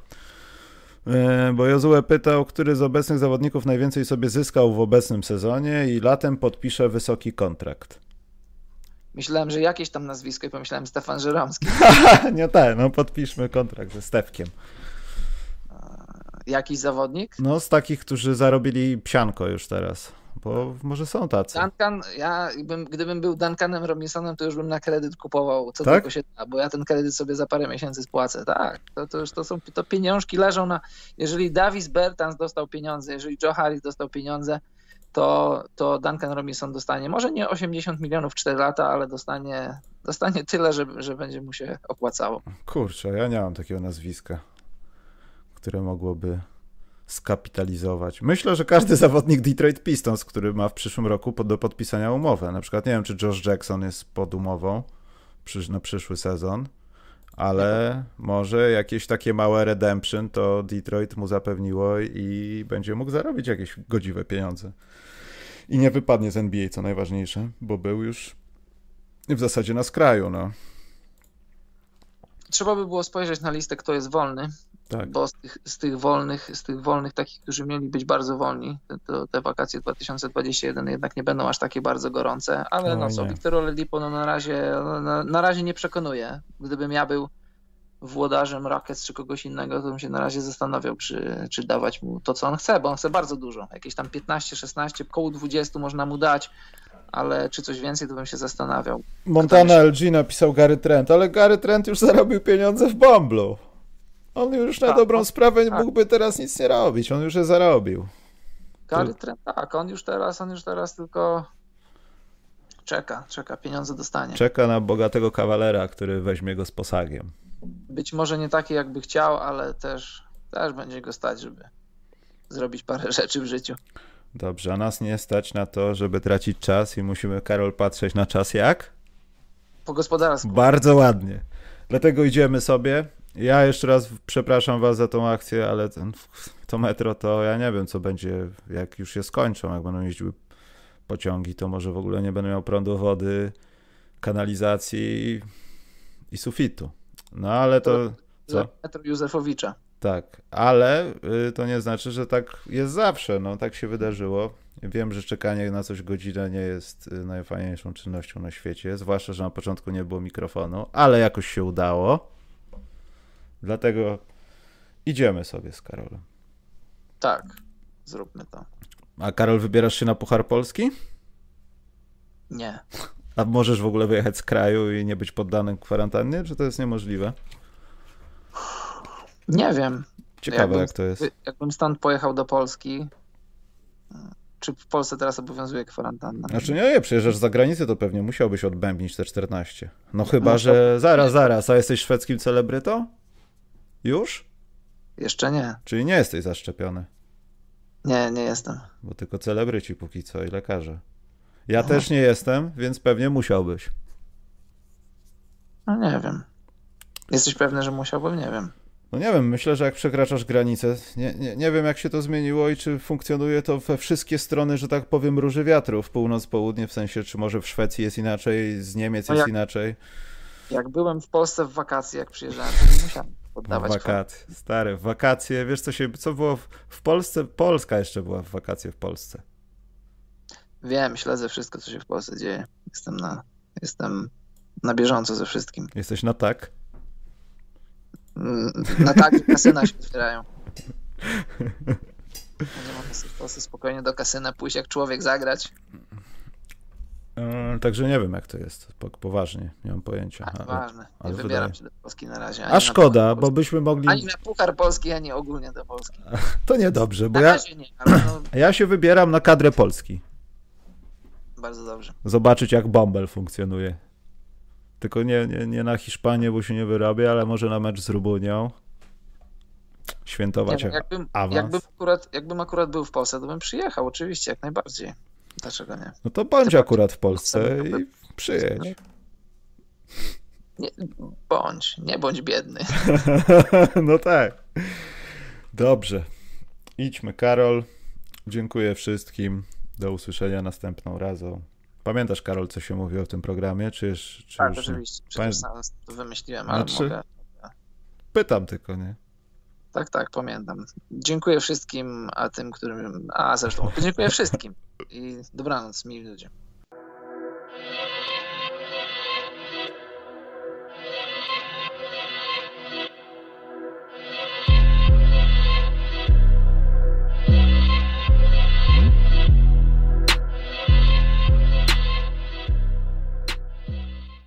E, bo Jozue pytał, który z obecnych zawodników najwięcej sobie zyskał w obecnym sezonie i latem podpisze wysoki kontrakt. Myślałem, że jakieś tam nazwisko i pomyślałem Stefan Żeromski. Nie tak, no podpiszmy kontrakt ze Stefkiem. Jakiś zawodnik? No z takich, którzy zarobili psianko już teraz bo może są tacy. Duncan, ja bym, gdybym był Duncanem Robinsonem, to już bym na kredyt kupował co tak? tylko się da, bo ja ten kredyt sobie za parę miesięcy spłacę. Tak, to, to już to są, to pieniążki leżą na, jeżeli Davis Bertans dostał pieniądze, jeżeli Joe Harris dostał pieniądze, to, to Duncan Robinson dostanie może nie 80 milionów 4 lata, ale dostanie, dostanie tyle, że, że będzie mu się opłacało. Kurczę, ja nie mam takiego nazwiska, które mogłoby skapitalizować. Myślę, że każdy zawodnik Detroit Pistons, który ma w przyszłym roku pod, do podpisania umowę, na przykład nie wiem, czy Josh Jackson jest pod umową przysz, na przyszły sezon, ale może jakieś takie małe redemption to Detroit mu zapewniło i będzie mógł zarobić jakieś godziwe pieniądze. I nie wypadnie z NBA, co najważniejsze, bo był już w zasadzie na skraju, no. Trzeba by było spojrzeć na listę, kto jest wolny, tak. bo z tych, z tych wolnych, z tych wolnych takich, którzy mieli być bardzo wolni, to, te wakacje 2021 jednak nie będą aż takie bardzo gorące, ale no co, Wiktor Oladipo no na razie, no, na, na razie nie przekonuje. Gdybym ja był włodarzem Rockets czy kogoś innego, to bym się na razie zastanawiał, czy, czy dawać mu to, co on chce, bo on chce bardzo dużo. Jakieś tam 15, 16, koło 20 można mu dać, ale czy coś więcej, to bym się zastanawiał. Montana LG napisał Gary Trent, ale Gary Trent już zarobił pieniądze w Bumblu. On już na tak, dobrą on, sprawę tak. mógłby teraz nic nie robić, on już je zarobił. Gary Trent, tak, on już teraz, on już teraz tylko czeka, czeka, pieniądze dostanie. Czeka na bogatego kawalera, który weźmie go z posagiem. Być może nie taki, jakby chciał, ale też, też będzie go stać, żeby zrobić parę rzeczy w życiu. Dobrze, a nas nie stać na to, żeby tracić czas i musimy, Karol, patrzeć na czas jak? Po gospodarsku. Bardzo ładnie. Dlatego idziemy sobie. Ja jeszcze raz przepraszam was za tą akcję, ale ten, to metro to ja nie wiem, co będzie, jak już się skończą, jak będą jeździły pociągi, to może w ogóle nie będą miał prądu, wody, kanalizacji i sufitu. No ale to... Co? Metro Józefowicza. Tak, ale y, to nie znaczy, że tak jest zawsze. No, tak się wydarzyło. Wiem, że czekanie na coś godzinę nie jest y, najfajniejszą czynnością na świecie, zwłaszcza, że na początku nie było mikrofonu, ale jakoś się udało. Dlatego idziemy sobie z Karolem. Tak, zróbmy to. A Karol, wybierasz się na Puchar Polski? Nie. A możesz w ogóle wyjechać z kraju i nie być poddanym kwarantannie, czy to jest niemożliwe? Nie wiem. Ciekawe, jakbym, jak to jest. Jakbym stąd pojechał do Polski, czy w Polsce teraz obowiązuje kwarantanna? Znaczy nie, nie, przyjeżdżasz za granicę, to pewnie musiałbyś odbębnić te 14. No chyba, no, że... Zaraz, zaraz, a jesteś szwedzkim celebrytą? Już? Jeszcze nie. Czyli nie jesteś zaszczepiony? Nie, nie jestem. Bo tylko celebryci póki co i lekarze. Ja no. też nie jestem, więc pewnie musiałbyś. No nie wiem. Jesteś pewny, że musiałbym? Nie wiem. No nie wiem, myślę, że jak przekraczasz granicę, nie, nie, nie wiem jak się to zmieniło i czy funkcjonuje to we wszystkie strony, że tak powiem, róży wiatrów, północ, południe, w sensie, czy może w Szwecji jest inaczej, z Niemiec no jest jak, inaczej. Jak byłem w Polsce w wakacje, jak przyjeżdżałem, to nie musiałem poddawać Wakacje, stary, w wakacje, wiesz co się, co było w, w Polsce? Polska jeszcze była w wakacje w Polsce. Wiem, śledzę wszystko, co się w Polsce dzieje. Jestem na, jestem na bieżąco ze wszystkim. Jesteś na tak? Na tak kasyna się otwierają. Nie mogę sobie w Polsce spokojnie do kasyna pójść jak człowiek zagrać. Yy, także nie wiem, jak to jest. Poważnie, nie mam pojęcia. Ale, ważne. Nie wybieram wydaje... się do Polski na razie. A szkoda, bo byśmy mogli. Ani na Puchar Polski, ani ogólnie do Polski. To niedobrze, bo na ja. Nie, no... Ja się wybieram na kadrę Polski. Bardzo dobrze. Zobaczyć, jak Bumble funkcjonuje. Tylko nie, nie, nie na Hiszpanię, bo się nie wyrabia, ale może na mecz z Rubunią. Świętować nie, jakbym, awans. Jakbym akurat, jakbym akurat był w Polsce, to bym przyjechał, oczywiście, jak najbardziej. Dlaczego nie? No to bądź Ty akurat w Polsce i przyjedź. Nie, bądź, nie bądź biedny. no tak. Dobrze. Idźmy, Karol. Dziękuję wszystkim. Do usłyszenia następną razem. Pamiętasz, Karol, co się mówiło w tym programie? Czy, czy tak, już oczywiście. Przecież Pamię... to wymyśliłem, ale znaczy... mogę... Pytam tylko, nie? Tak, tak, pamiętam. Dziękuję wszystkim, a tym, którym... A, zresztą, dziękuję wszystkim i dobranoc, mili ludzie.